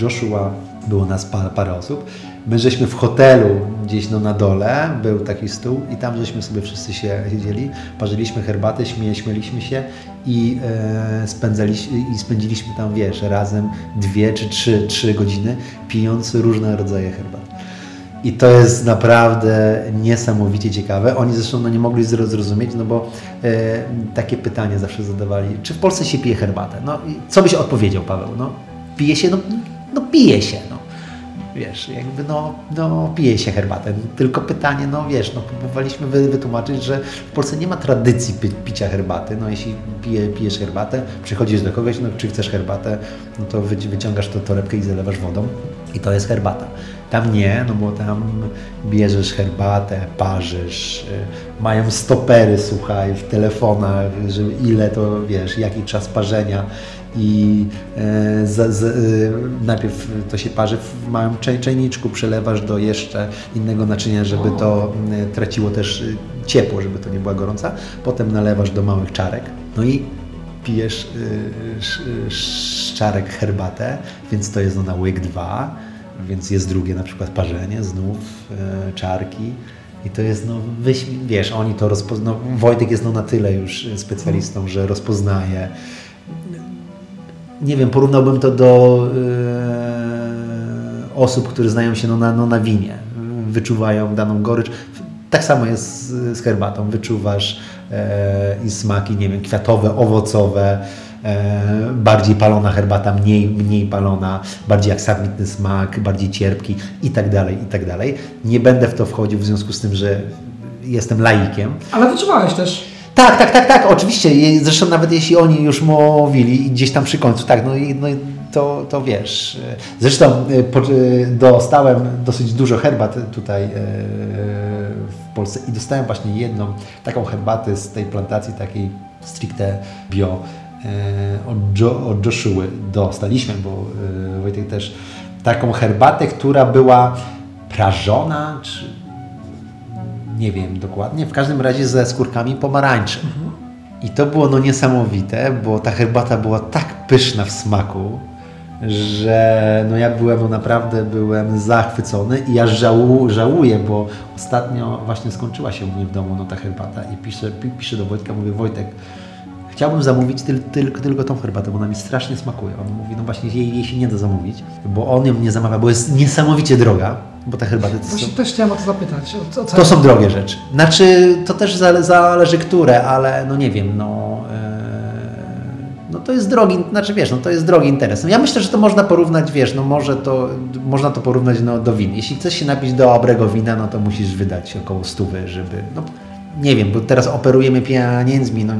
Joshua, było nas parę osób. My żeśmy w hotelu gdzieś no na dole, był taki stół i tam żeśmy sobie wszyscy się siedzieli, parzyliśmy herbatę, śmie, śmieliśmy się i, e, spędzaliśmy, i spędziliśmy tam, wiesz, razem dwie czy trzy, trzy godziny, pijąc różne rodzaje herbat. I to jest naprawdę niesamowicie ciekawe. Oni zresztą no, nie mogli zrozumieć, no bo e, takie pytanie zawsze zadawali, czy w Polsce się pije herbatę? No co byś odpowiedział, Paweł? No pije się, no, no pije się, no. Wiesz, jakby no, no pije się herbatę. Tylko pytanie, no wiesz, no próbowaliśmy wytłumaczyć, że w Polsce nie ma tradycji pi picia herbaty. No jeśli pije, pijesz herbatę, przychodzisz do kogoś, no czy chcesz herbatę, no to wyciągasz to torebkę i zalewasz wodą i to jest herbata. Tam nie, no bo tam bierzesz herbatę, parzysz, y, mają stopery, słuchaj, w telefonach, że ile to, wiesz, jaki czas parzenia i e, z, z, y, najpierw to się parzy w małym czajniczku, przelewasz do jeszcze innego naczynia, żeby to y, traciło też ciepło, żeby to nie była gorąca, potem nalewasz do małych czarek, no i pijesz szczarek herbatę, więc to jest no na łyk dwa, więc jest drugie na przykład parzenie, znów e, czarki. I to jest, no, wiesz, oni to rozpoznają. Wojtek jest no na tyle już specjalistą, że rozpoznaje. Nie wiem, porównałbym to do e, osób, które znają się no, na, no, na winie. Wyczuwają daną gorycz. Tak samo jest z, herbatą. Wyczuwasz e, i smaki, nie wiem, kwiatowe, owocowe, bardziej palona herbata, mniej, mniej palona, bardziej aksamitny smak, bardziej cierpki i tak dalej, i tak dalej. Nie będę w to wchodził w związku z tym, że jestem laikiem. Ale wyczuwałeś też. Tak, tak, tak, tak, oczywiście. Zresztą nawet jeśli oni już mówili gdzieś tam przy końcu, tak, no i no, to, to wiesz. Zresztą e, dostałem dosyć dużo herbat tutaj e, w Polsce i dostałem właśnie jedną taką herbatę z tej plantacji takiej stricte bio E, od, jo, od Joshua dostaliśmy, bo e, Wojtek też taką herbatę, która była prażona, czy nie wiem dokładnie, w każdym razie ze skórkami pomarańczy. Mhm. I to było no niesamowite, bo ta herbata była tak pyszna w smaku, że no ja byłem no naprawdę byłem zachwycony i ja żałuję, żałuję, bo ostatnio właśnie skończyła się u mnie w domu no ta herbata i piszę, piszę do Wojtka, mówię Wojtek, chciałbym zamówić tyl, tylko, tylko tą herbatę, bo ona mi strasznie smakuje. On mówi, no właśnie jej, jej się nie da zamówić, bo on ją nie zamawia, bo jest niesamowicie droga, bo ta herbata... To właśnie są, też chciałem o to zapytać. O, o to są drogie rzeczy. Znaczy, to też zależy które, ale no nie wiem, no... no to jest drogi, znaczy wiesz, no to jest drogi interes. No ja myślę, że to można porównać, wiesz, no może to, można to porównać no, do win. Jeśli chcesz się napić dobrego wina, no to musisz wydać około stówy, żeby, no nie wiem, bo teraz operujemy pieniędzmi, no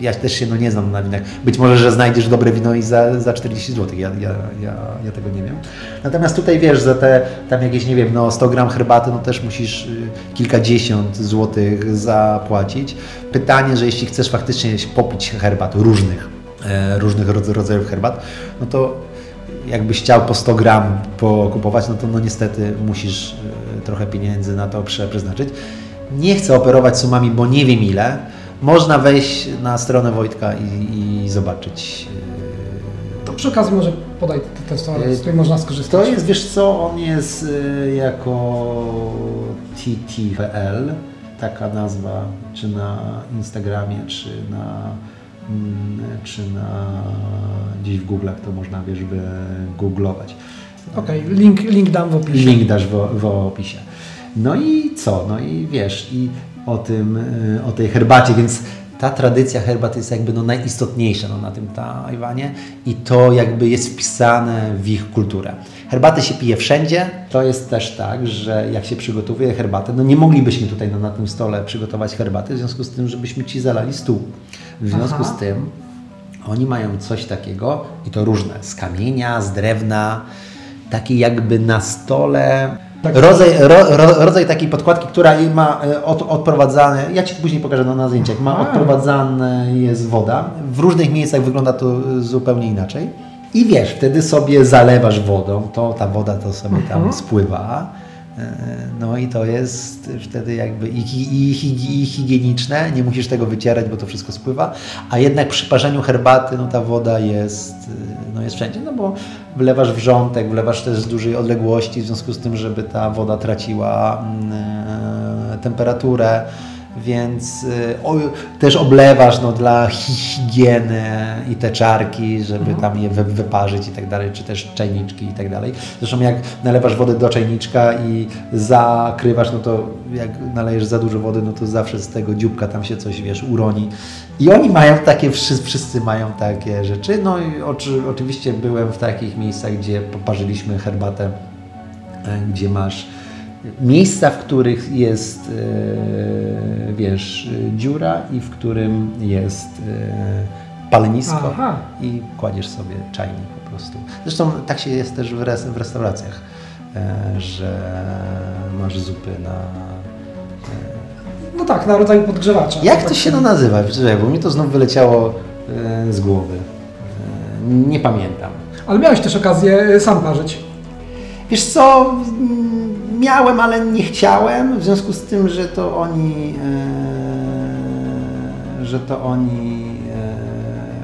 ja też się no, nie znam na winach. Być może, że znajdziesz dobre wino i za, za 40 zł. Ja, ja, ja, ja tego nie wiem. Natomiast tutaj wiesz, za te tam jakieś, nie wiem, no 100 gram herbaty, no też musisz y, kilkadziesiąt złotych zapłacić. Pytanie, że jeśli chcesz faktycznie popić herbat różnych, e, różnych rodzajów herbat, no to jakbyś chciał po 100 gram pokupować, no to no niestety musisz y, trochę pieniędzy na to przeznaczyć. Nie chcę operować sumami, bo nie wiem ile, można wejść na stronę Wojtka i, i zobaczyć. To przy okazji może podaj tę stronę, z której można skorzystać. To jest, wiesz co, on jest y, jako TTPL, taka nazwa, czy na Instagramie, czy na mm, czy na gdzieś w Google'ach to można, wiesz, wygooglować. Okej, okay, link, link dam w opisie. Link dasz w, w opisie. No i co? No i wiesz, i o, tym, y, o tej herbacie, więc ta tradycja herbat jest jakby no najistotniejsza no, na tym Tajwanie i to jakby jest wpisane w ich kulturę. Herbatę się pije wszędzie. To jest też tak, że jak się przygotowuje herbatę, no nie moglibyśmy tutaj no, na tym stole przygotować herbaty, w związku z tym, żebyśmy Ci zalali stół. W związku Aha. z tym oni mają coś takiego, i to różne, z kamienia, z drewna, takie jakby na stole tak. Rodzaj, ro, ro, rodzaj takiej podkładki, która ma e, od, odprowadzane, ja Ci później pokażę na, na zdjęciach, ma odprowadzane jest woda. W różnych miejscach wygląda to zupełnie inaczej. I wiesz, wtedy sobie zalewasz wodą, to ta woda to sobie tam mhm. spływa E, no i to jest wtedy jakby i, i, i, i, higieniczne, nie musisz tego wycierać, bo to wszystko spływa, a jednak przy parzeniu herbaty no ta woda jest, no jest wszędzie, no bo wlewasz wrzątek, wlewasz też z dużej odległości, w związku z tym, żeby ta woda traciła mm, e, temperaturę, więc y, o, też oblewasz no, dla higieny i te czarki, żeby mhm. tam je wy, wyparzyć i tak dalej, czy też czajniczki i tak dalej. Zresztą jak nalewasz wodę do czajniczka i zakrywasz, no to jak nalejesz za dużo wody, no to zawsze z tego dzióbka tam się coś, wiesz, uroni. I oni mają takie, wszyscy, wszyscy mają takie rzeczy. No i oczy, oczywiście byłem w takich miejscach, gdzie poparzyliśmy herbatę, e, gdzie masz miejsca, w których jest, e, wiesz, dziura i w którym jest e, palenisko Aha. i kładziesz sobie czajnik po prostu. Zresztą tak się jest też w, restauracjach, e, że masz zupy na... No tak, na rodzaju podgrzewacza. Jak to się to nazywa? Bo mi to znów wyleciało z głowy. Nie pamiętam. Ale miałeś też okazję sam parzyć. Wiesz co, miałem, ale nie chciałem, w związku z tym, że to oni, e, że to oni,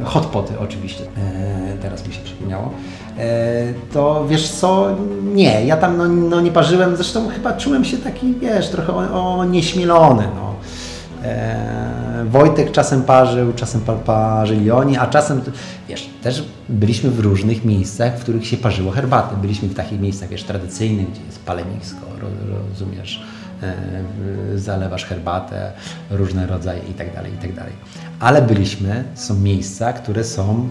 e, hotpoty oczywiście, e, teraz mi się przypomniało, e, to wiesz co, nie, ja tam no, no, nie parzyłem, zresztą chyba czułem się taki, wiesz, trochę onieśmielony, no. E, Wojtek czasem parzył, czasem parzyli oni, a czasem, wiesz, też byliśmy w różnych miejscach, w których się parzyło herbatę. Byliśmy w takich miejscach, wiesz, tradycyjnych, gdzie jest palenisko, rozumiesz, e, zalewasz herbatę, różne rodzaje i tak dalej, i tak dalej. Ale byliśmy, są miejsca, które są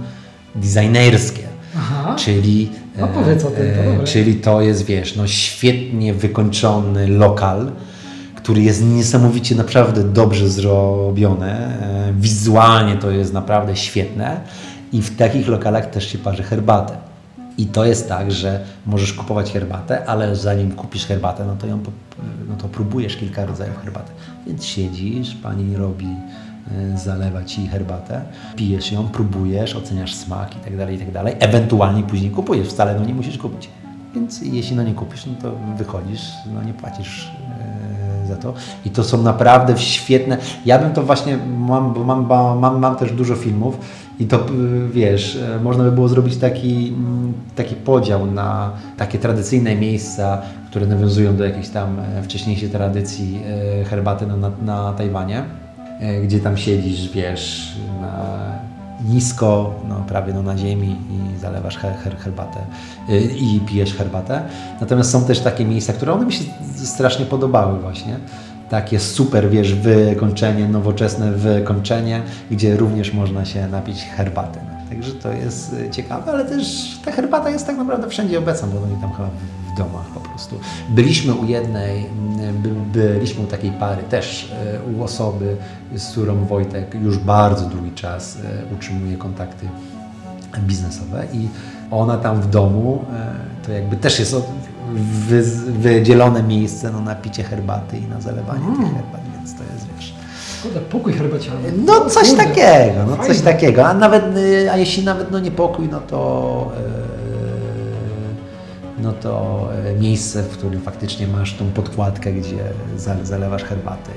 designerskie. Aha. Czyli, o tym, to e, czyli to jest, wiesz, no świetnie wykończony lokal, który jest niesamowicie naprawdę dobrze zrobiony. E, wizualnie to jest naprawdę świetne i w takich lokalach też się parzy herbatę. I to jest tak, że możesz kupować herbatę, ale zanim kupisz herbatę, no to ją no to próbujesz kilka rodzajów herbaty. Więc siedzisz, pani robi, e, zalewa ci herbatę, pijesz ją, próbujesz, oceniasz smak i tak dalej, i tak. Ewentualnie później kupujesz, wcale no nie musisz kupić. Więc jeśli no nie kupisz, no to wychodzisz, no nie płacisz za to. I to są naprawdę świetne. Ja bym to właśnie, mam, bo mam, mam, mam też dużo filmów i to wiesz, można by było zrobić taki, taki podział na takie tradycyjne miejsca, które nawiązują do jakiejś tam wcześniejszej tradycji e, herbaty na, na, na Tajwanie, e, gdzie tam siedzisz, wiesz, na nisko, no, prawie no, na ziemi i zalewasz her, her, herbatę yy, i pijesz herbatę. Natomiast są też takie miejsca, które one mi się strasznie podobały właśnie. Takie super, wiesz, wykończenie, nowoczesne wykończenie, gdzie również można się napić herbaty. Także to jest y, ciekawe, ale też ta herbata jest tak naprawdę wszędzie obecna, bo oni tam chyba w domach po prostu. Byliśmy u jednej, by, byliśmy u takiej pary, też y, u osoby, z którą Wojtek już bardzo długi czas y, utrzymuje kontakty biznesowe i ona tam w domu to jakby też jest wy, wydzielone miejsce no, na picie herbaty i na zalewanie mm. tych herbat, więc to jest wiesz. Szkoda, pokój herbaciany. No coś Kurde. takiego, no Fajne. coś takiego. A nawet, a jeśli nawet no nie pokój, no to no to miejsce, w którym faktycznie masz tą podkładkę, gdzie zalewasz herbatę.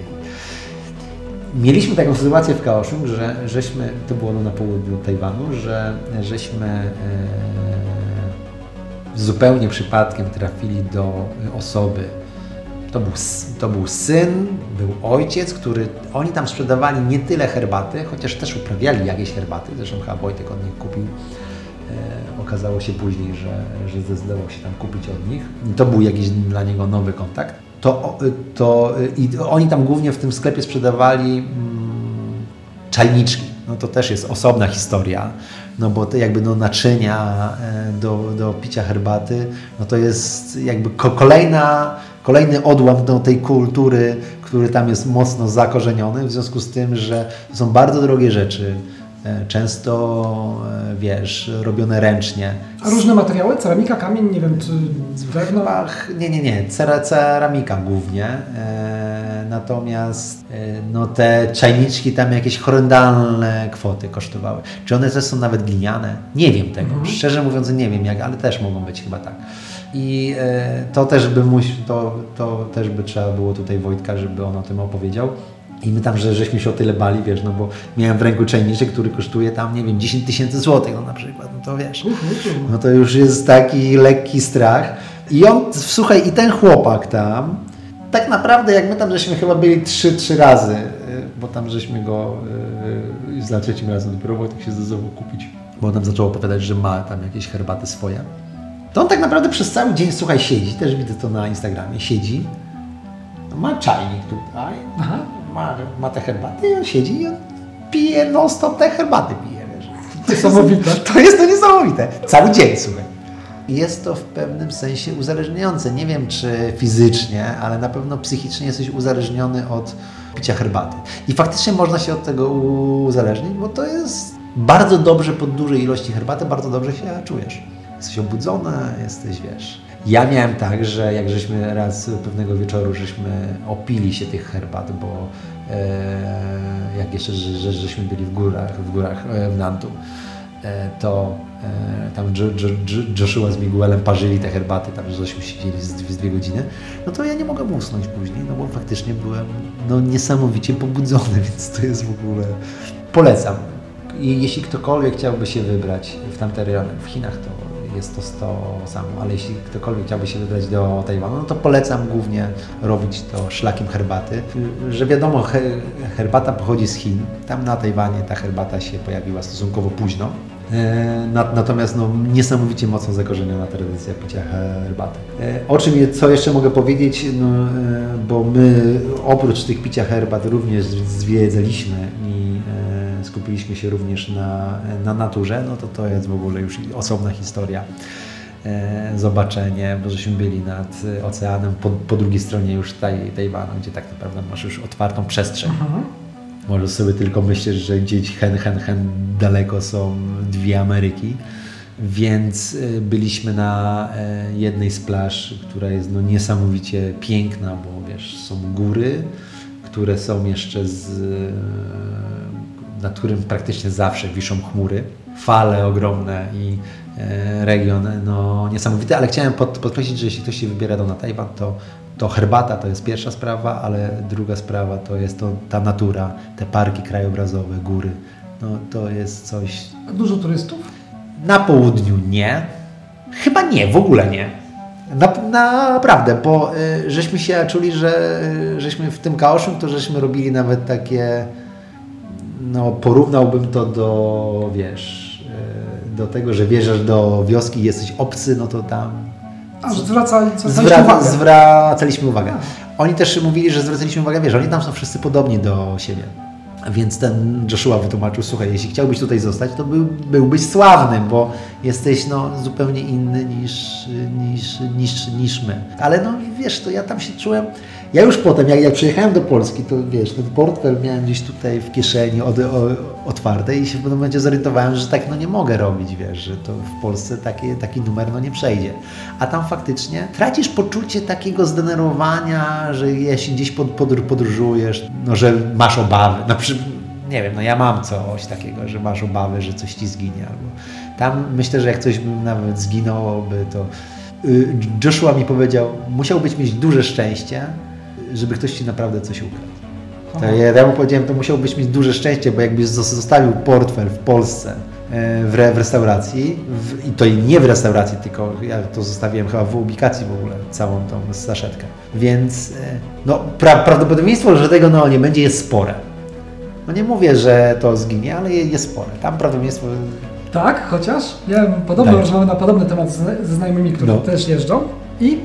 Mieliśmy taką sytuację w Kaohsiung, że żeśmy, to było no na południu Tajwanu, że żeśmy zupełnie przypadkiem trafili do osoby. To był, to był syn, był ojciec, który oni tam sprzedawali nie tyle herbaty, chociaż też uprawiali jakieś herbaty, zresztą chyba Wojtek od nich kupił. E, okazało się później, że, że zdecydował się tam kupić od nich. To był jakiś dla niego nowy kontakt. To, to, I oni tam głównie w tym sklepie sprzedawali mm, czajniczki. No to też jest osobna historia no bo to jakby no naczynia e, do, do picia herbaty, no to jest jakby kolejna, kolejny odłam do tej kultury, który tam jest mocno zakorzeniony, w związku z tym, że to są bardzo drogie rzeczy, często, e, wiesz, robione ręcznie. A różne materiały? Ceramika, kamień, nie wiem, czy drewno? Nie, nie, nie, ceramika głównie. Natomiast e, no, te czajniczki tam jakieś horrendalne kwoty kosztowały. Czy one też są nawet gliniane? Nie wiem tego. Mhm. Szczerze mówiąc nie wiem jak, ale też mogą być chyba tak. I e, to też by muś, to, to też by trzeba było tutaj Wojtka, żeby on o tym opowiedział. I my tam, że żeśmy się o tyle bali, wiesz, no bo miałem w ręku czajniczek, który kosztuje tam, nie wiem, 10 tysięcy złotych, no na przykład, no to wiesz, no to już jest taki lekki strach. I on, słuchaj, i ten chłopak tam, tak naprawdę jak my tam żeśmy chyba byli trzy, trzy razy, y, bo tam żeśmy go yy, za trzecim razem dopiero Wojtek się zdecydował kupić, bo on nam zaczął opowiadać, że ma tam jakieś herbaty swoje. To on tak naprawdę przez cały dzień, słuchaj, siedzi, też widzę to na Instagramie, siedzi, ma czajnik tutaj, Aha. Ma, ma te herbaty i on siedzi i on pije non-stop te herbaty pije, wiesz. Niesamowite. (laughs) To jest to niesamowite. Cały dzień, słuchaj jest to w pewnym sensie uzależniające. Nie wiem, czy fizycznie, ale na pewno psychicznie jesteś uzależniony od picia herbaty. I faktycznie można się od tego uzależnić, bo to jest bardzo dobrze pod dużej ilości herbaty, bardzo dobrze się czujesz. Jesteś obudzony, jesteś, wiesz. Ja miałem tak, że jak żeśmy raz pewnego wieczoru żeśmy opili się tych herbat, bo e, jak jeszcze że, że, żeśmy byli w górach, w górach e, w Nantu, e, to E, tam Joshua z Miguelem parzyli te herbaty, tam żeśmy siedzieli z z dwie godziny, no to ja nie mogłem usnąć później, no bo faktycznie byłem no, niesamowicie pobudzony, (laughs) więc to jest w ogóle... Polecam. I jeśli ktokolwiek chciałby się wybrać w tamte rejony, w Chinach to jest to to samo, ale jeśli ktokolwiek chciałby się wybrać do Tajwanu, no to polecam głównie robić to szlakiem herbaty, że wiadomo, herbata pochodzi z Chin, tam na Tajwanie ta herbata się pojawiła stosunkowo późno, E, natomiast no, niesamowicie mocno zakorzeniona tradycja picia herbaty. E, o czym, co jeszcze mogę powiedzieć, no, e, bo my oprócz tych picia herbat również zwiedzaliśmy i skupiliśmy się również na, na naturze, no to to jest w ogóle już osobna historia. Zobaczenie, bo żeśmy byli nad oceanem, po, po drugiej stronie już taj, Tajwanu, gdzie tak naprawdę masz już otwartą przestrzeń. Mhm. Możesz sobie tylko myśleć, że gdzieś hen, hen, hen daleko są dwie Ameryki. Więc y, byliśmy na e, jednej z plaż, która jest no niesamowicie piękna, bo wiesz, są góry, które są jeszcze z, nad którym praktycznie zawsze wiszą chmury, fale ogromne i e, region no, niesamowity, ale chciałem pod, podkreślić, że jeśli ktoś się wybiera do na Tajwan, to to herbata to jest pierwsza sprawa, ale druga sprawa to jest to, ta natura, te parki krajobrazowe, góry. No, to jest coś... A dużo turystów? Na południu nie. Chyba nie, w ogóle nie. Na, naprawdę, bo y, żeśmy się czuli, że y, żeśmy w tym Kaoszym, to żeśmy robili nawet takie, no porównałbym to do, wiesz, y, do tego, że wjeżdżasz do wioski i jesteś obcy, no to tam a, zwracali, zwracaliśmy uwagę. Zwracaliśmy uwagę. Oni też mówili, że zwracaliśmy uwagę, wiesz, oni tam są wszyscy podobni do siebie. Więc ten Joshua wytłumaczył, słuchaj, jeśli chciałbyś tutaj zostać, to był, byłbyś sławnym, bo jesteś no, zupełnie inny niż, niż, niż, niż my. Ale no wiesz, to ja tam się czułem, ja już potem, jak, jak przyjechałem do Polski, to wiesz, ten portfel miałem gdzieś tutaj w kieszeni od, o, otwarte i się w pewnym momencie zorientowałem, że tak no nie mogę robić, wiesz, że to w Polsce taki, taki numer no nie przejdzie. A tam faktycznie tracisz poczucie takiego zdenerwowania, że jeśli gdzieś pod, podróżujesz, no że masz obawy, na przykład nie wiem, no ja mam coś takiego, że masz obawy, że coś ci zginie. Albo tam myślę, że jak coś nawet zginęłoby, to y, Joshua mi powiedział, musiałbyś mieć duże szczęście, żeby ktoś ci naprawdę coś ukradł. To ja, ja mu powiedziałem, to musiałbyś mieć duże szczęście, bo jakbyś zostawił portfel w Polsce e, w, re, w restauracji, w, i to nie w restauracji, tylko ja to zostawiłem chyba w ubikacji w ogóle, całą tą saszetkę. Więc e, no, pra, prawdopodobieństwo, że tego no, nie będzie jest spore. No nie mówię, że to zginie, ale jest spore. Tam prawdopodobieństwo... Tak, chociaż miałem podobną tak. rozmowę na podobny temat ze znajomymi, którzy no. też jeżdżą i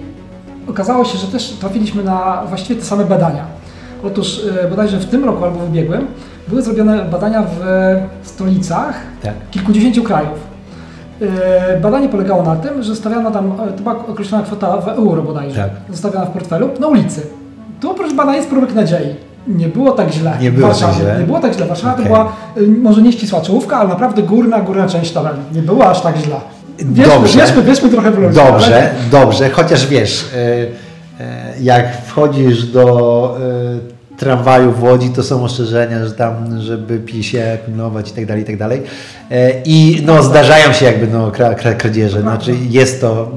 okazało się, że też trafiliśmy na właściwie te same badania. Otóż e, bodajże w tym roku albo w ubiegłym były zrobione badania w stolicach tak. kilkudziesięciu krajów. E, badanie polegało na tym, że stawiano tam, e, to była określona kwota w euro bodajże, tak. zostawiona w portfelu, na ulicy. Tu proszę pana jest próbek nadziei. Nie było tak źle. Nie było tak źle. Nie było tak źle. Warszawa okay. to była może nie ścisła czołówka, ale naprawdę górna, górna część tabeli. Nie było aż tak źle. Wierzmy, dobrze, wierzmy, wierzmy trochę w ludzi. Dobrze, ale... dobrze, chociaż wiesz, e, e, jak wchodzisz do e, tramwaju w Łodzi, to są ostrzeżenia, że tam, żeby PiSie pilnować i tak dalej, i tak dalej. I no, zdarzają się jakby no, kradzieże, znaczy jest to,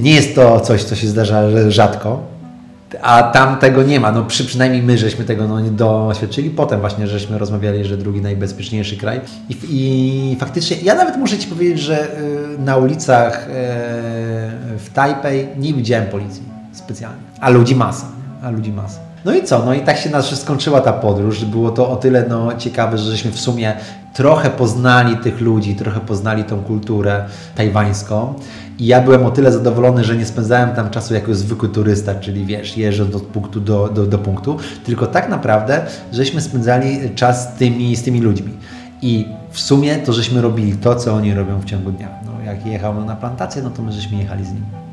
nie jest to coś, co się zdarza rzadko, a tam tego nie ma. No przy, przynajmniej my żeśmy tego no, doświadczyli. Potem właśnie żeśmy rozmawiali, że drugi najbezpieczniejszy kraj. I, i faktycznie, ja nawet muszę Ci powiedzieć, że y, na ulicach y, w Tajpej nie widziałem policji specjalnie. A ludzi masa. A ludzi masa. No i co? No i tak się nas skończyła ta podróż. Było to o tyle no, ciekawe, że żeśmy w sumie trochę poznali tych ludzi, trochę poznali tą kulturę tajwańską. I ja byłem o tyle zadowolony, że nie spędzałem tam czasu jako zwykły turysta, czyli wiesz, jeżdżąc od punktu do, do, do punktu, tylko tak naprawdę, żeśmy spędzali czas z tymi, z tymi ludźmi. I w sumie to żeśmy robili to, co oni robią w ciągu dnia. No, jak jechał na plantację, no to my żeśmy jechali z nim.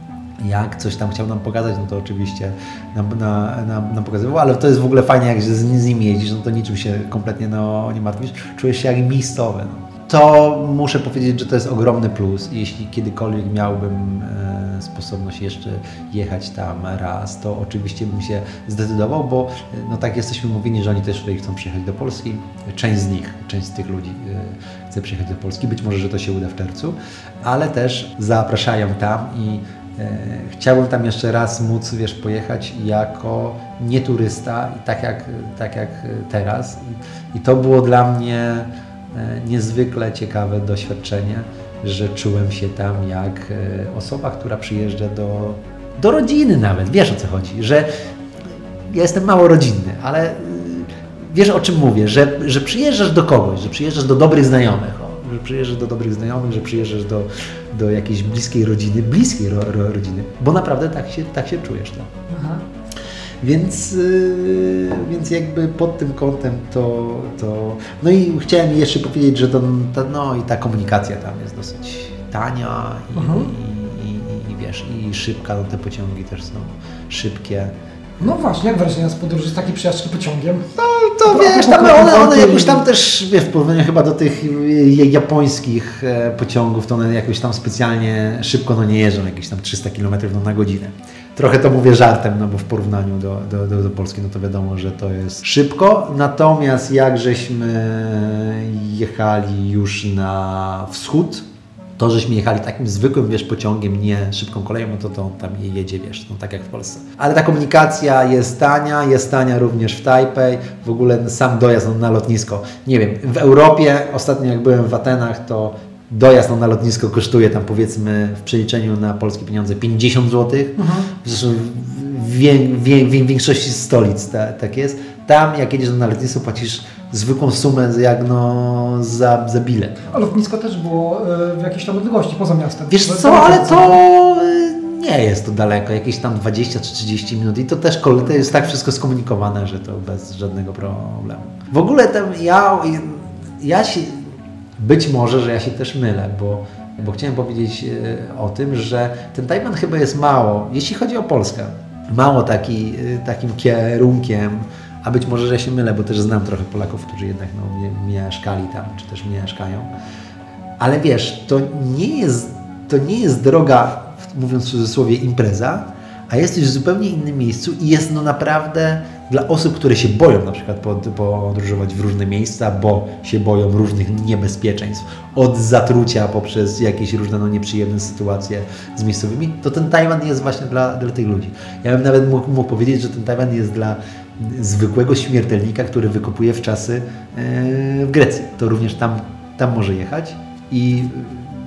Jak coś tam chciał nam pokazać, no to oczywiście nam, nam, nam, nam pokazywał, ale to jest w ogóle fajnie, jak z, z nim jeździsz, no to niczym się kompletnie no, nie martwisz, czujesz się jak miejscowy. No to muszę powiedzieć, że to jest ogromny plus. Jeśli kiedykolwiek miałbym e, sposobność jeszcze jechać tam raz, to oczywiście bym się zdecydował, bo e, no tak jesteśmy mówieni, że oni też tutaj chcą przyjechać do Polski. Część z nich, część z tych ludzi e, chce przyjechać do Polski. Być może, że to się uda w czerwcu, ale też zapraszają tam i chciałbym tam jeszcze raz móc, wiesz, pojechać jako nieturysta, tak jak, tak jak teraz. I to było dla mnie E, niezwykle ciekawe doświadczenie, że czułem się tam jak e, osoba, która przyjeżdża do, do rodziny nawet. Wiesz o co chodzi, że ja jestem mało rodzinny, ale e, wiesz o czym mówię, że, że przyjeżdżasz do kogoś, że przyjeżdżasz do dobrych znajomych, o, że przyjeżdżasz do dobrych znajomych, że przyjeżdżasz do, do jakiejś bliskiej rodziny, bliskiej ro, ro, rodziny, bo naprawdę tak się, tak się czujesz tam. Aha. Więc, yy, więc jakby pod tym kątem to, to... No i chciałem jeszcze powiedzieć, że to, to no i ta komunikacja tam jest dosyć tania i, mhm. i, i, i, wiesz, i szybka, no te pociągi też są szybkie. No właśnie, jak wrażenia z podróży z takiej przejażdżki pociągiem? No to, wiesz, tam one, one jakoś tam też, wiesz, w porównaniu chyba do tych japońskich e, pociągów, to one jakoś tam specjalnie szybko no nie jeżdżą, jakieś tam 300 km na godzinę. Trochę to mówię żartem, no bo w porównaniu do, do, do, do Polski, no to wiadomo, że to jest szybko. Natomiast jak żeśmy jechali już na wschód, to, żeśmy jechali takim zwykłym, wiesz, pociągiem, nie szybką koleją, no to, to tam jedzie, wiesz, no tak jak w Polsce. Ale ta komunikacja jest tania, jest tania również w Tajpej, w ogóle sam dojazd na lotnisko. Nie wiem, w Europie, ostatnio jak byłem w Atenach, to dojazd na lotnisko kosztuje tam powiedzmy w przeliczeniu na polskie pieniądze 50 zł. Mhm. Zresztą w, większości stolic ta, tak jest. Tam jak jedziesz na lotnisko płacisz zwykłą sumę jak no za, za bilet. A lotnisko też było e, w jakiejś tam odległości poza miastem. Wiesz co, ale to e, nie jest to daleko, jakieś tam 20 czy 30 minut i to też to jest tak wszystko skomunikowane, że to bez żadnego problemu. W ogóle tam ja, ja się, być może, że ja się też mylę, bo, bo chciałem powiedzieć e, o tym, że ten Tajwan chyba jest mało, jeśli chodzi o Polskę, mało taki, e, takim kierunkiem, a być może, że się mylę, bo też znam trochę Polaków, którzy jednak no, mieszkali tam, czy też mieszkają. Ale wiesz, to nie jest, to nie jest droga, mówiąc w cudzysłowie, impreza, a jesteś w zupełnie innym miejscu i jest no naprawdę dla osób, które się boją na przykład podróżować w różne miejsca, bo się boją różnych niebezpieczeństw, od zatrucia poprzez jakieś różne no, nieprzyjemne sytuacje z miejscowymi, to ten Tajwan jest właśnie dla, dla tych ludzi. Ja bym nawet mógł, mógł powiedzieć, że ten Tajwan jest dla zwykłego śmiertelnika, który wykopuje w czasy e, w Grecji. To również tam, tam może jechać i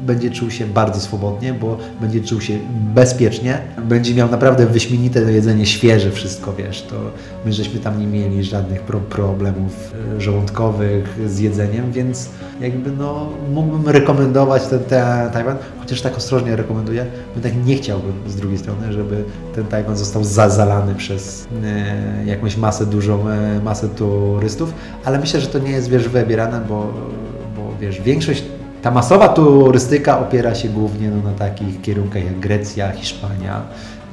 będzie czuł się bardzo swobodnie, bo będzie czuł się bezpiecznie, będzie miał naprawdę wyśmienite jedzenie, świeże wszystko, wiesz, to my żeśmy tam nie mieli żadnych pro problemów e, żołądkowych z jedzeniem, więc jakby no mógłbym rekomendować ten, ten Tajwan, chociaż tak ostrożnie rekomenduję, bo tak nie chciałbym z drugiej strony, żeby ten Tajwan został zalany przez e, jakąś masę, dużą e, masę turystów, ale myślę, że to nie jest, wiesz, wybierane, bo, bo wiesz, większość ta masowa turystyka opiera się głównie no, na takich kierunkach jak Grecja, Hiszpania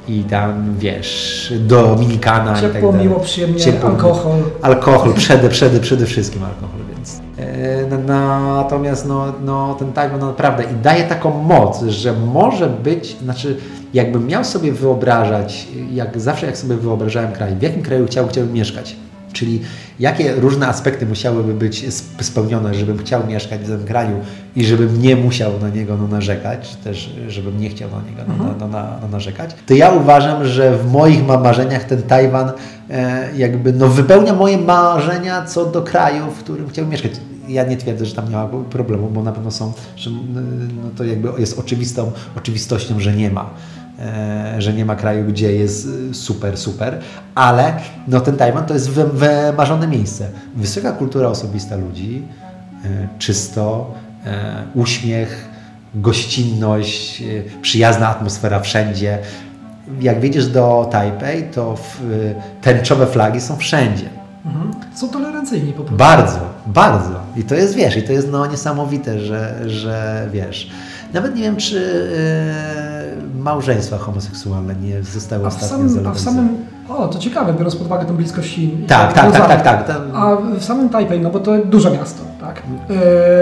i tam, wiesz, Dominikana Ciepło, i tak dalej. miło, przyjemnie, Ciepło, alkohol. Alkohol, (laughs) przede, przede, przede wszystkim alkohol, więc... E, natomiast no, no, ten Tajwan no, naprawdę i daje taką moc, że może być, znaczy jakbym miał sobie wyobrażać, jak zawsze jak sobie wyobrażałem kraj, w jakim kraju chciałbym, chciałbym mieszkać, Czyli jakie różne aspekty musiałyby być spełnione, żebym chciał mieszkać w tym kraju i żebym nie musiał na niego no, narzekać, czy też żebym nie chciał na niego no, mhm. no, no, no, narzekać, to ja uważam, że w moich marzeniach ten Tajwan e, jakby no, wypełnia moje marzenia co do kraju, w którym chciałbym mieszkać ja nie twierdzę, że tam nie ma problemu, bo na pewno są, że no to jakby jest oczywistą oczywistością, że nie ma. E, że nie ma kraju, gdzie jest e, super, super, ale no ten Tajwan to jest wymarzone miejsce. Wysoka kultura osobista ludzi, e, czysto, uśmiech, gościnność, przyjazna atmosfera wszędzie. Jak wiedziesz do Tajpej, to tęczowe flagi są wszędzie. Mhm. Są tolerancyjni po prostu. Bardzo, bardzo. I to jest, wiesz, i to jest no, niesamowite, że, że wiesz. Nawet nie wiem, czy małżeństwa homoseksualne nie zostały ostatnio samym, A w samym, o to ciekawe, biorąc pod uwagę tą bliskość Chin. Tak, tak, tak, tak, tak, tak. A w samym Tajpej, no bo to duże miasto, tak?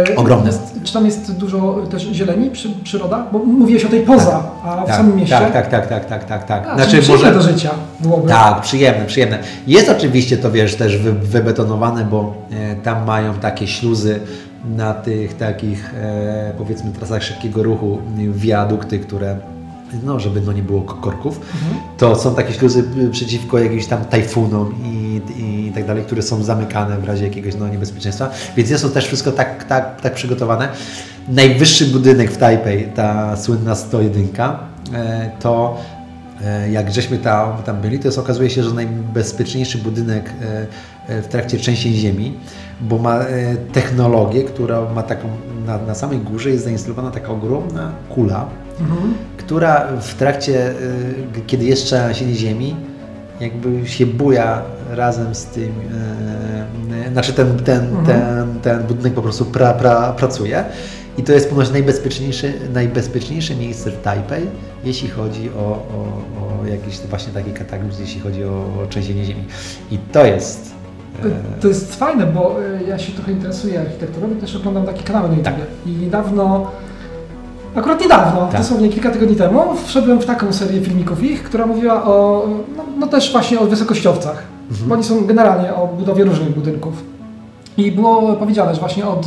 Yy, Ogromne. czy tam jest dużo też zieleni, przy, przyroda? Bo mówiłeś o tej poza, tak, a w tak, samym mieście? Tak, tak, tak, tak, tak, tak, tak. A, znaczy, może do życia byłoby. Tak, przyjemne, przyjemne. Jest oczywiście to, wiesz, też wy, wybetonowane, bo e, tam mają takie śluzy na tych takich, e, powiedzmy, trasach szybkiego ruchu, wiadukty, które no, żeby no nie było korków, mhm. to są takie śluzy y, przeciwko jakimś tam tajfunom i, i tak dalej, które są zamykane w razie jakiegoś no, niebezpieczeństwa. Więc jest to też wszystko tak, tak, tak przygotowane. Najwyższy budynek w Tajpej, ta słynna 101, e, to e, jak żeśmy tam, tam byli, to jest, okazuje się, że najbezpieczniejszy budynek e, w trakcie trzęsień ziemi, bo ma technologię, która ma taką, na, na samej górze jest zainstalowana taka ogromna kula, mhm. która w trakcie, y, kiedy jest trzęsienie ziemi, jakby się buja razem z tym, yy, znaczy ten, ten, mhm. ten, ten budynek po prostu pra, pra, pracuje. I to jest ponoć najbezpieczniejsze, najbezpieczniejsze miejsce w Tajpej, jeśli chodzi o, o, o jakiś właśnie taki kataklizm, jeśli chodzi o, o trzęsienie ziemi. I to jest to jest fajne, bo ja się trochę interesuję architekturą i też oglądam takie kanały na YouTube. Tak. I niedawno Akurat niedawno, tak. dosłownie kilka tygodni temu, wszedłem w taką serię filmików ich, która mówiła o, no, no też właśnie o wysokościowcach. Mhm. Bo oni są generalnie o budowie różnych budynków. I było powiedziane, że właśnie od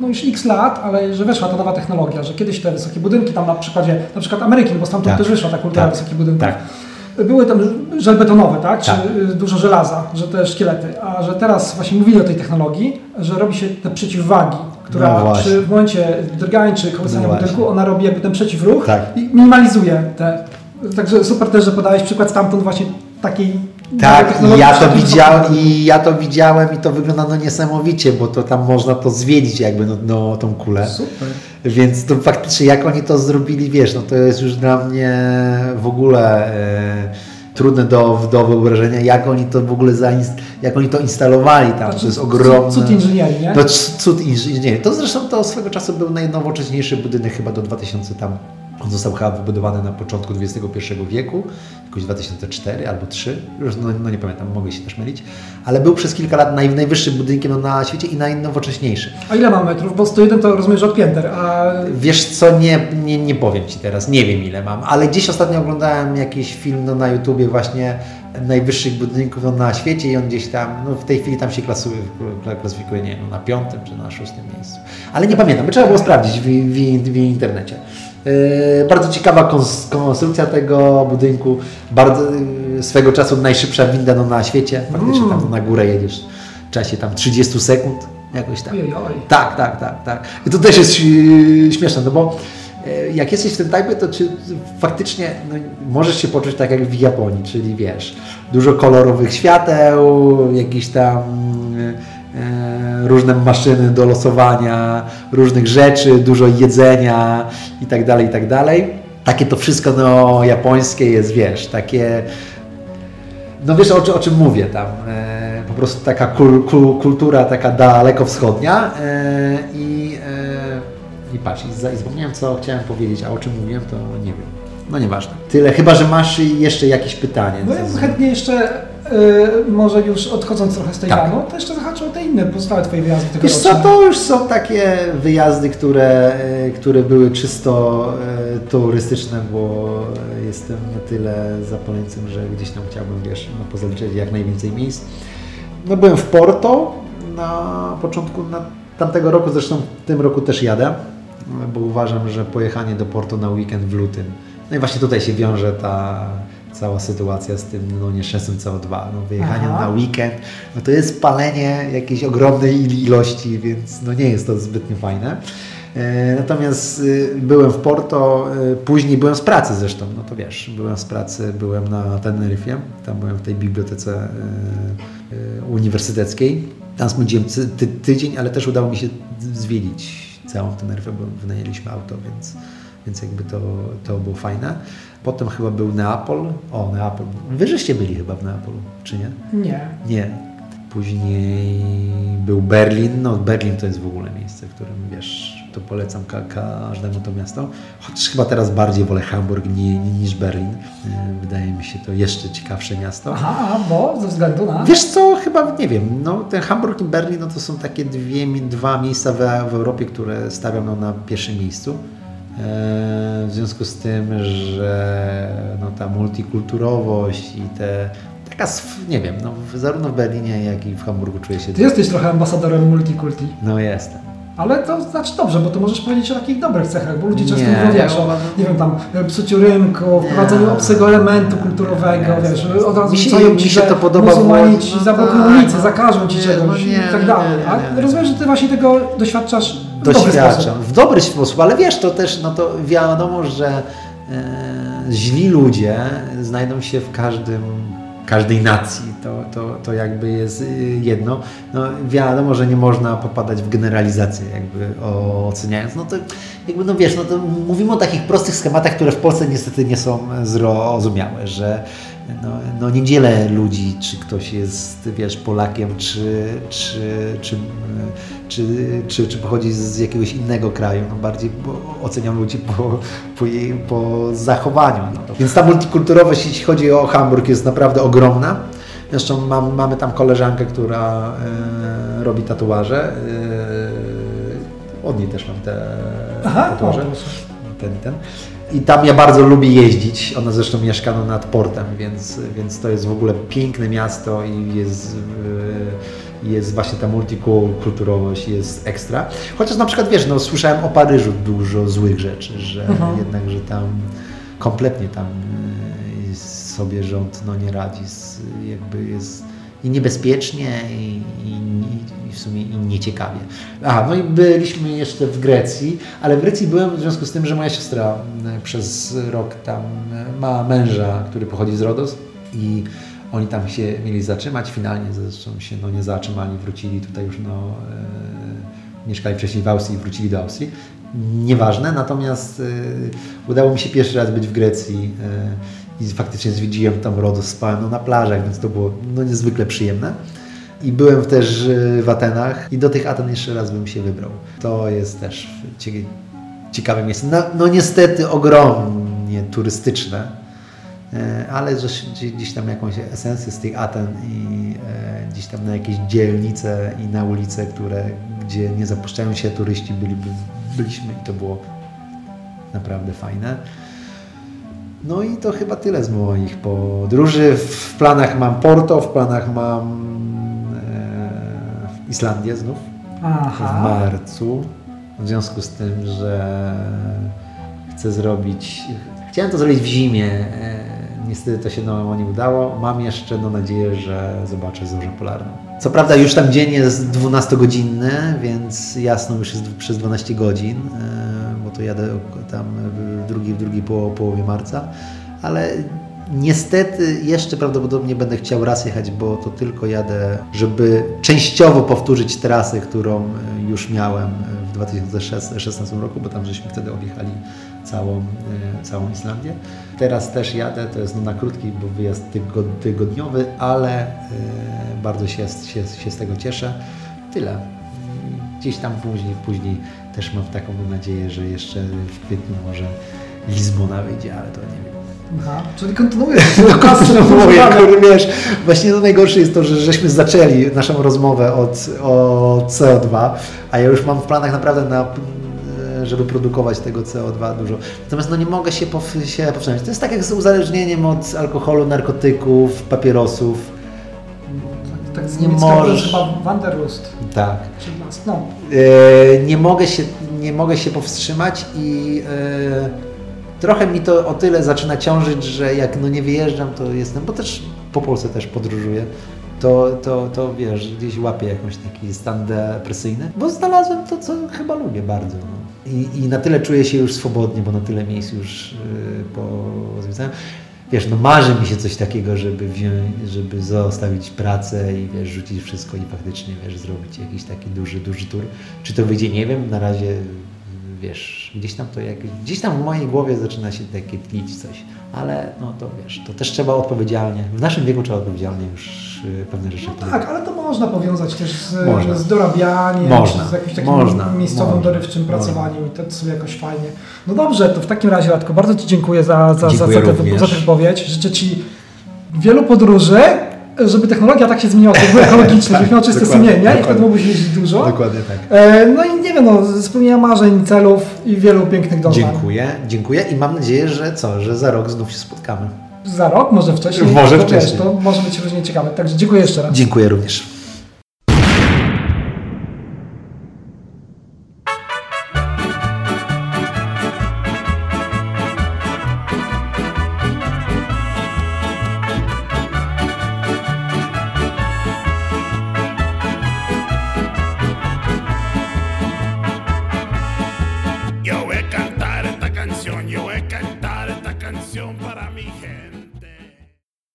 no już x lat, ale że weszła ta nowa technologia, że kiedyś te wysokie budynki, tam na przykładzie na przykład Ameryki, bo stamtąd tak. też wyszła ta kultura tak. wysokich budynków. Tak. Były tam żelbetonowe, tak? Czy tak. dużo żelaza, że te szkielety. A że teraz właśnie mówili o tej technologii, że robi się te przeciwwagi która no przy, w momencie drgań czy kołysania no budynku, ona robi jakby ten przeciwruch tak. i minimalizuje te. Także super też, że podałeś przykład stamtąd właśnie takiej Tak, ja to widziałem i ja to widziałem i to wygląda no niesamowicie, bo to tam można to zwiedzić jakby no, no tą kulę. Super. Więc to faktycznie jak oni to zrobili, wiesz, no to jest już dla mnie w ogóle e, trudne do, do wyobrażenia, jak oni to w ogóle jak oni to instalowali tam, znaczy, to jest ogromne. Cud inżynierii, nie? No, cud inżynierii. To zresztą to swego czasu był najnowocześniejszy budynek chyba do 2000 tam on został chyba wybudowany na początku XXI wieku, jakoś 2004 albo 3, no, no, nie pamiętam, mogę się też mylić, ale był przez kilka lat naj, najwyższym budynkiem no, na świecie i najnowocześniejszy. A ile ma metrów? Bo 101 to rozumiesz od pięter, a... Wiesz co, nie, nie, nie powiem Ci teraz, nie wiem ile mam, ale gdzieś ostatnio oglądałem jakiś film no, na YouTubie właśnie najwyższych budynków no, na świecie i on gdzieś tam, no, w tej chwili tam się klasuje, klasyfikuje, nie no, na piątym czy na szóstym miejscu. Ale nie pamiętam, trzeba było sprawdzić w, w, w internecie. Yy, bardzo ciekawa konstrukcja tego budynku, bardzo yy, swego czasu najszybsza winda no, na świecie, faktycznie tam mm. na górę jedziesz w czasie tam 30 sekund, jakoś tak. Tak, tak, tak, tak. I to też jest yy, śmieszne, no bo jak jesteś w tym typie, to czy faktycznie no, możesz się poczuć tak jak w Japonii, czyli wiesz, dużo kolorowych świateł, jakiś tam E, różne maszyny do losowania różnych rzeczy, dużo jedzenia itd., tak itd. Tak takie to wszystko no, japońskie jest, wiesz, takie no wiesz o, o czym mówię tam, e, po prostu taka kul, kul, kultura taka daleko wschodnia e, i, e, i patrz, i zapomniałem co chciałem powiedzieć, a o czym mówiłem to nie wiem. No nieważne. Tyle, chyba że masz jeszcze jakieś pytanie. No ja chętnie jeszcze Yy, może już odchodząc trochę z tej tak. to jeszcze zahaczę o te inne pozostałe Twoje wyjazdy Wiesz co, to już są takie wyjazdy, które, yy, które były czysto yy, turystyczne, bo jestem na tyle zapaleńcem, że gdzieś tam chciałbym, wiesz, no, pozaliczyć jak najwięcej miejsc. No byłem w Porto na początku na tamtego roku, zresztą w tym roku też jadę, bo uważam, że pojechanie do Porto na weekend w lutym, no i właśnie tutaj się wiąże ta cała sytuacja z tym no, nieszczęsnym CO2. No, wyjechanie Aha. na weekend, no to jest palenie jakiejś ogromnej ilości, więc no, nie jest to zbytnio fajne. E, natomiast y, byłem w Porto, y, później byłem z pracy zresztą, no to wiesz, byłem z pracy, byłem na Teneryfie, tam byłem w tej bibliotece y, uniwersyteckiej. Tam spędziłem ty tydzień, ale też udało mi się zwiedzić całą Teneryfę, bo wynajęliśmy auto, więc, więc jakby to, to było fajne. Potem chyba był Neapol. O, Neapol. Wy żeście byli chyba w Neapolu, czy nie? Nie. Nie. Później był Berlin. No, Berlin to jest w ogóle miejsce, w którym wiesz, to polecam ka każdemu to miasto. Chociaż chyba teraz bardziej wolę Hamburg niż Berlin. E, wydaje mi się to jeszcze ciekawsze miasto. Aha, bo ze względu na. Wiesz co, chyba nie wiem. No, ten Hamburg i Berlin no, to są takie dwie, dwa miejsca w, w Europie, które stawiam no, na pierwszym miejscu. E, w związku z tym, że no, ta multikulturowość i te taka, nie wiem, no, zarówno w Berlinie, jak i w Hamburgu czuję się... Ty jesteś trochę ambasadorem multikulti. No jestem. Ale to znaczy dobrze, bo to możesz powiedzieć o takich dobrych cechach, bo ludzie często mówią, wiesz, o, nie wiem, tam, psuciu rynku, wprowadzeniu obcego elementu kulturowego, nie, wiesz, od razu mi się, mi się to podoba, muzułmani ci no, zablokują tak, ulicę, no, zakażą ci czegoś no, i tak dalej. A rozumiem, że ty właśnie tego doświadczasz w Doświadczam, w dobry sposób, ale wiesz, to też, no to wiadomo, że e, źli ludzie znajdą się w każdym każdej nacji. To, to, to jakby jest y, jedno. No, wiadomo, że nie można popadać w generalizację, jakby oceniając. No to jakby, no wiesz, no to mówimy o takich prostych schematach, które w Polsce niestety nie są zrozumiałe, że no, no nie dzielę ludzi, czy ktoś jest, wiesz, Polakiem, czy, czy, czy, czy, czy, pochodzi z jakiegoś innego kraju. No bardziej oceniam ludzi po, po, jej, po zachowaniu. No. Więc ta multikulturowość, jeśli chodzi o Hamburg, jest naprawdę ogromna. Zresztą mam, mamy tam koleżankę, która e, robi tatuaże. E, od niej też mam te Aha, tatuaże. ten, ten. I tam ja bardzo lubię jeździć. Ona zresztą mieszka no, nad portem, więc, więc to jest w ogóle piękne miasto i jest, e, jest właśnie ta multikulturowość, jest ekstra. Chociaż na przykład wiesz, no, słyszałem o Paryżu dużo złych rzeczy, że mhm. jednak, że tam kompletnie tam e, sobie rząd no, nie radzi, z, jakby jest i niebezpiecznie i, i, i, w sumie i nieciekawie. Aha, no i byliśmy jeszcze w Grecji, ale w Grecji byłem w związku z tym, że moja siostra e, przez rok tam e, ma męża, który pochodzi z Rodos i Oni tam się mieli zatrzymać, finalnie zresztą się no, nie zatrzymali, wrócili tutaj już, no, e, mieszkali wcześniej w Austrii i wrócili do Austrii. Nieważne, natomiast e, udało mi się pierwszy raz być w Grecji e, i faktycznie zwiedziłem tam Rodos, spałem no, na plażach, więc to było no, niezwykle przyjemne. I byłem też e, w Atenach i do tych Aten jeszcze raz bym się wybrał. To jest też cie- ciekawe miejsce. No, no niestety ogromnie turystyczne, e, ale że gdzieś- gdzieś tam jakąś esencję z tych Aten i e, gdzieś tam na jakieś dzielnice i na ulice, które, gdzie nie zapuszczają się turyści, byliby, byliśmy i to było naprawdę fajne. No i to chyba tyle z moich podróży. W planach mam Porto, w planach mam e, Islandię znów w Aha. marcu. W związku z tym, że chcę zrobić. Chciałem to zrobić w zimie. e, Niestety to się no, nie udało. Mam jeszcze no, nadzieję, że zobaczę zorzę polarną. Co prawda już tam dzień jest 12-godzinny, więc jasno już jest przez 12 godzin, e, bo to jadę tam w drugiej, w drugiej po, połowie marca, ale Niestety jeszcze prawdopodobnie będę chciał raz jechać, bo to tylko jadę, żeby częściowo powtórzyć trasę, którą e, już miałem w 2016 roku, bo tam żeśmy wtedy objechali całą, e, całą Islandię. Teraz też jadę, to jest no na krótki, bo wyjazd tygo- tygodniowy, ale e, bardzo się, się, się z tego cieszę. Tyle. Gdzieś tam później, później też mam taką nadzieję, że jeszcze w kwietniu może Lizbona wyjdzie, ale to nie wiem. Aha. Czyli kontynuujesz (laughs) No, kontynuuję, kurde, wiesz, właśnie to najgorsze jest to, że żeśmy zaczęli naszą rozmowę od, od CO2, a ja już mam w planach naprawdę na żeby produkować tego CO2 dużo. Natomiast no nie mogę się, pow, się powstrzymać. To jest tak jak z uzależnieniem od alkoholu, narkotyków, papierosów. Tak z Nie możesz. chyba Wanderlust. Tak. No. E, nie, mogę się, nie mogę się powstrzymać i e, trochę mi to o tyle zaczyna ciążyć, że jak no nie wyjeżdżam, to jestem, bo też po Polsce też podróżuję, to, to, to wiesz, gdzieś łapię jakąś taki stan depresyjny, bo znalazłem to, co chyba lubię bardzo. No. I, I na tyle czuję się już swobodnie, bo na tyle miejsc już yy, pozwiedzałem. Wiesz, no marzy mi się coś takiego, żeby wziąć, żeby zostawić pracę i wiesz, rzucić wszystko i faktycznie, wiesz, zrobić jakiś taki duży, duży tour. Czy to wyjdzie, nie wiem, na razie, wiesz, gdzieś tam to jak, gdzieś tam w mojej głowie zaczyna się takie tlić coś, ale no to wiesz, to też trzeba odpowiedzialnie, w naszym wieku trzeba odpowiedzialnie już y, pewne rzeczy No tak, ale to można powiązać też z, Można. z dorabianiem, Można. z jakimś takim Można. miejscowym, Można. dorywczym Można. pracowaniem i to sobie jakoś fajnie. No dobrze, to w takim razie Radko, bardzo Ci dziękuję za, za, za, Dziękuję za, tę, również. za tę wypowiedź. Życzę Ci wielu podróży, żeby technologia tak się zmieniła, żeby były (laughs) ekologiczne, żebyś miał czyste sumienie i wtedy mógłbyś jeździć dużo. Dokładnie tak. E, no i nie wiem, no, spełnienia marzeń, celów i wielu pięknych dążeń. Dziękuję, dziękuję i mam nadzieję, że co, że za rok znów się spotkamy. Za rok, może wcześniej. Może to wcześniej. Wiesz, to może być różnie ciekawe. Także dziękuję jeszcze raz. Dziękuję również.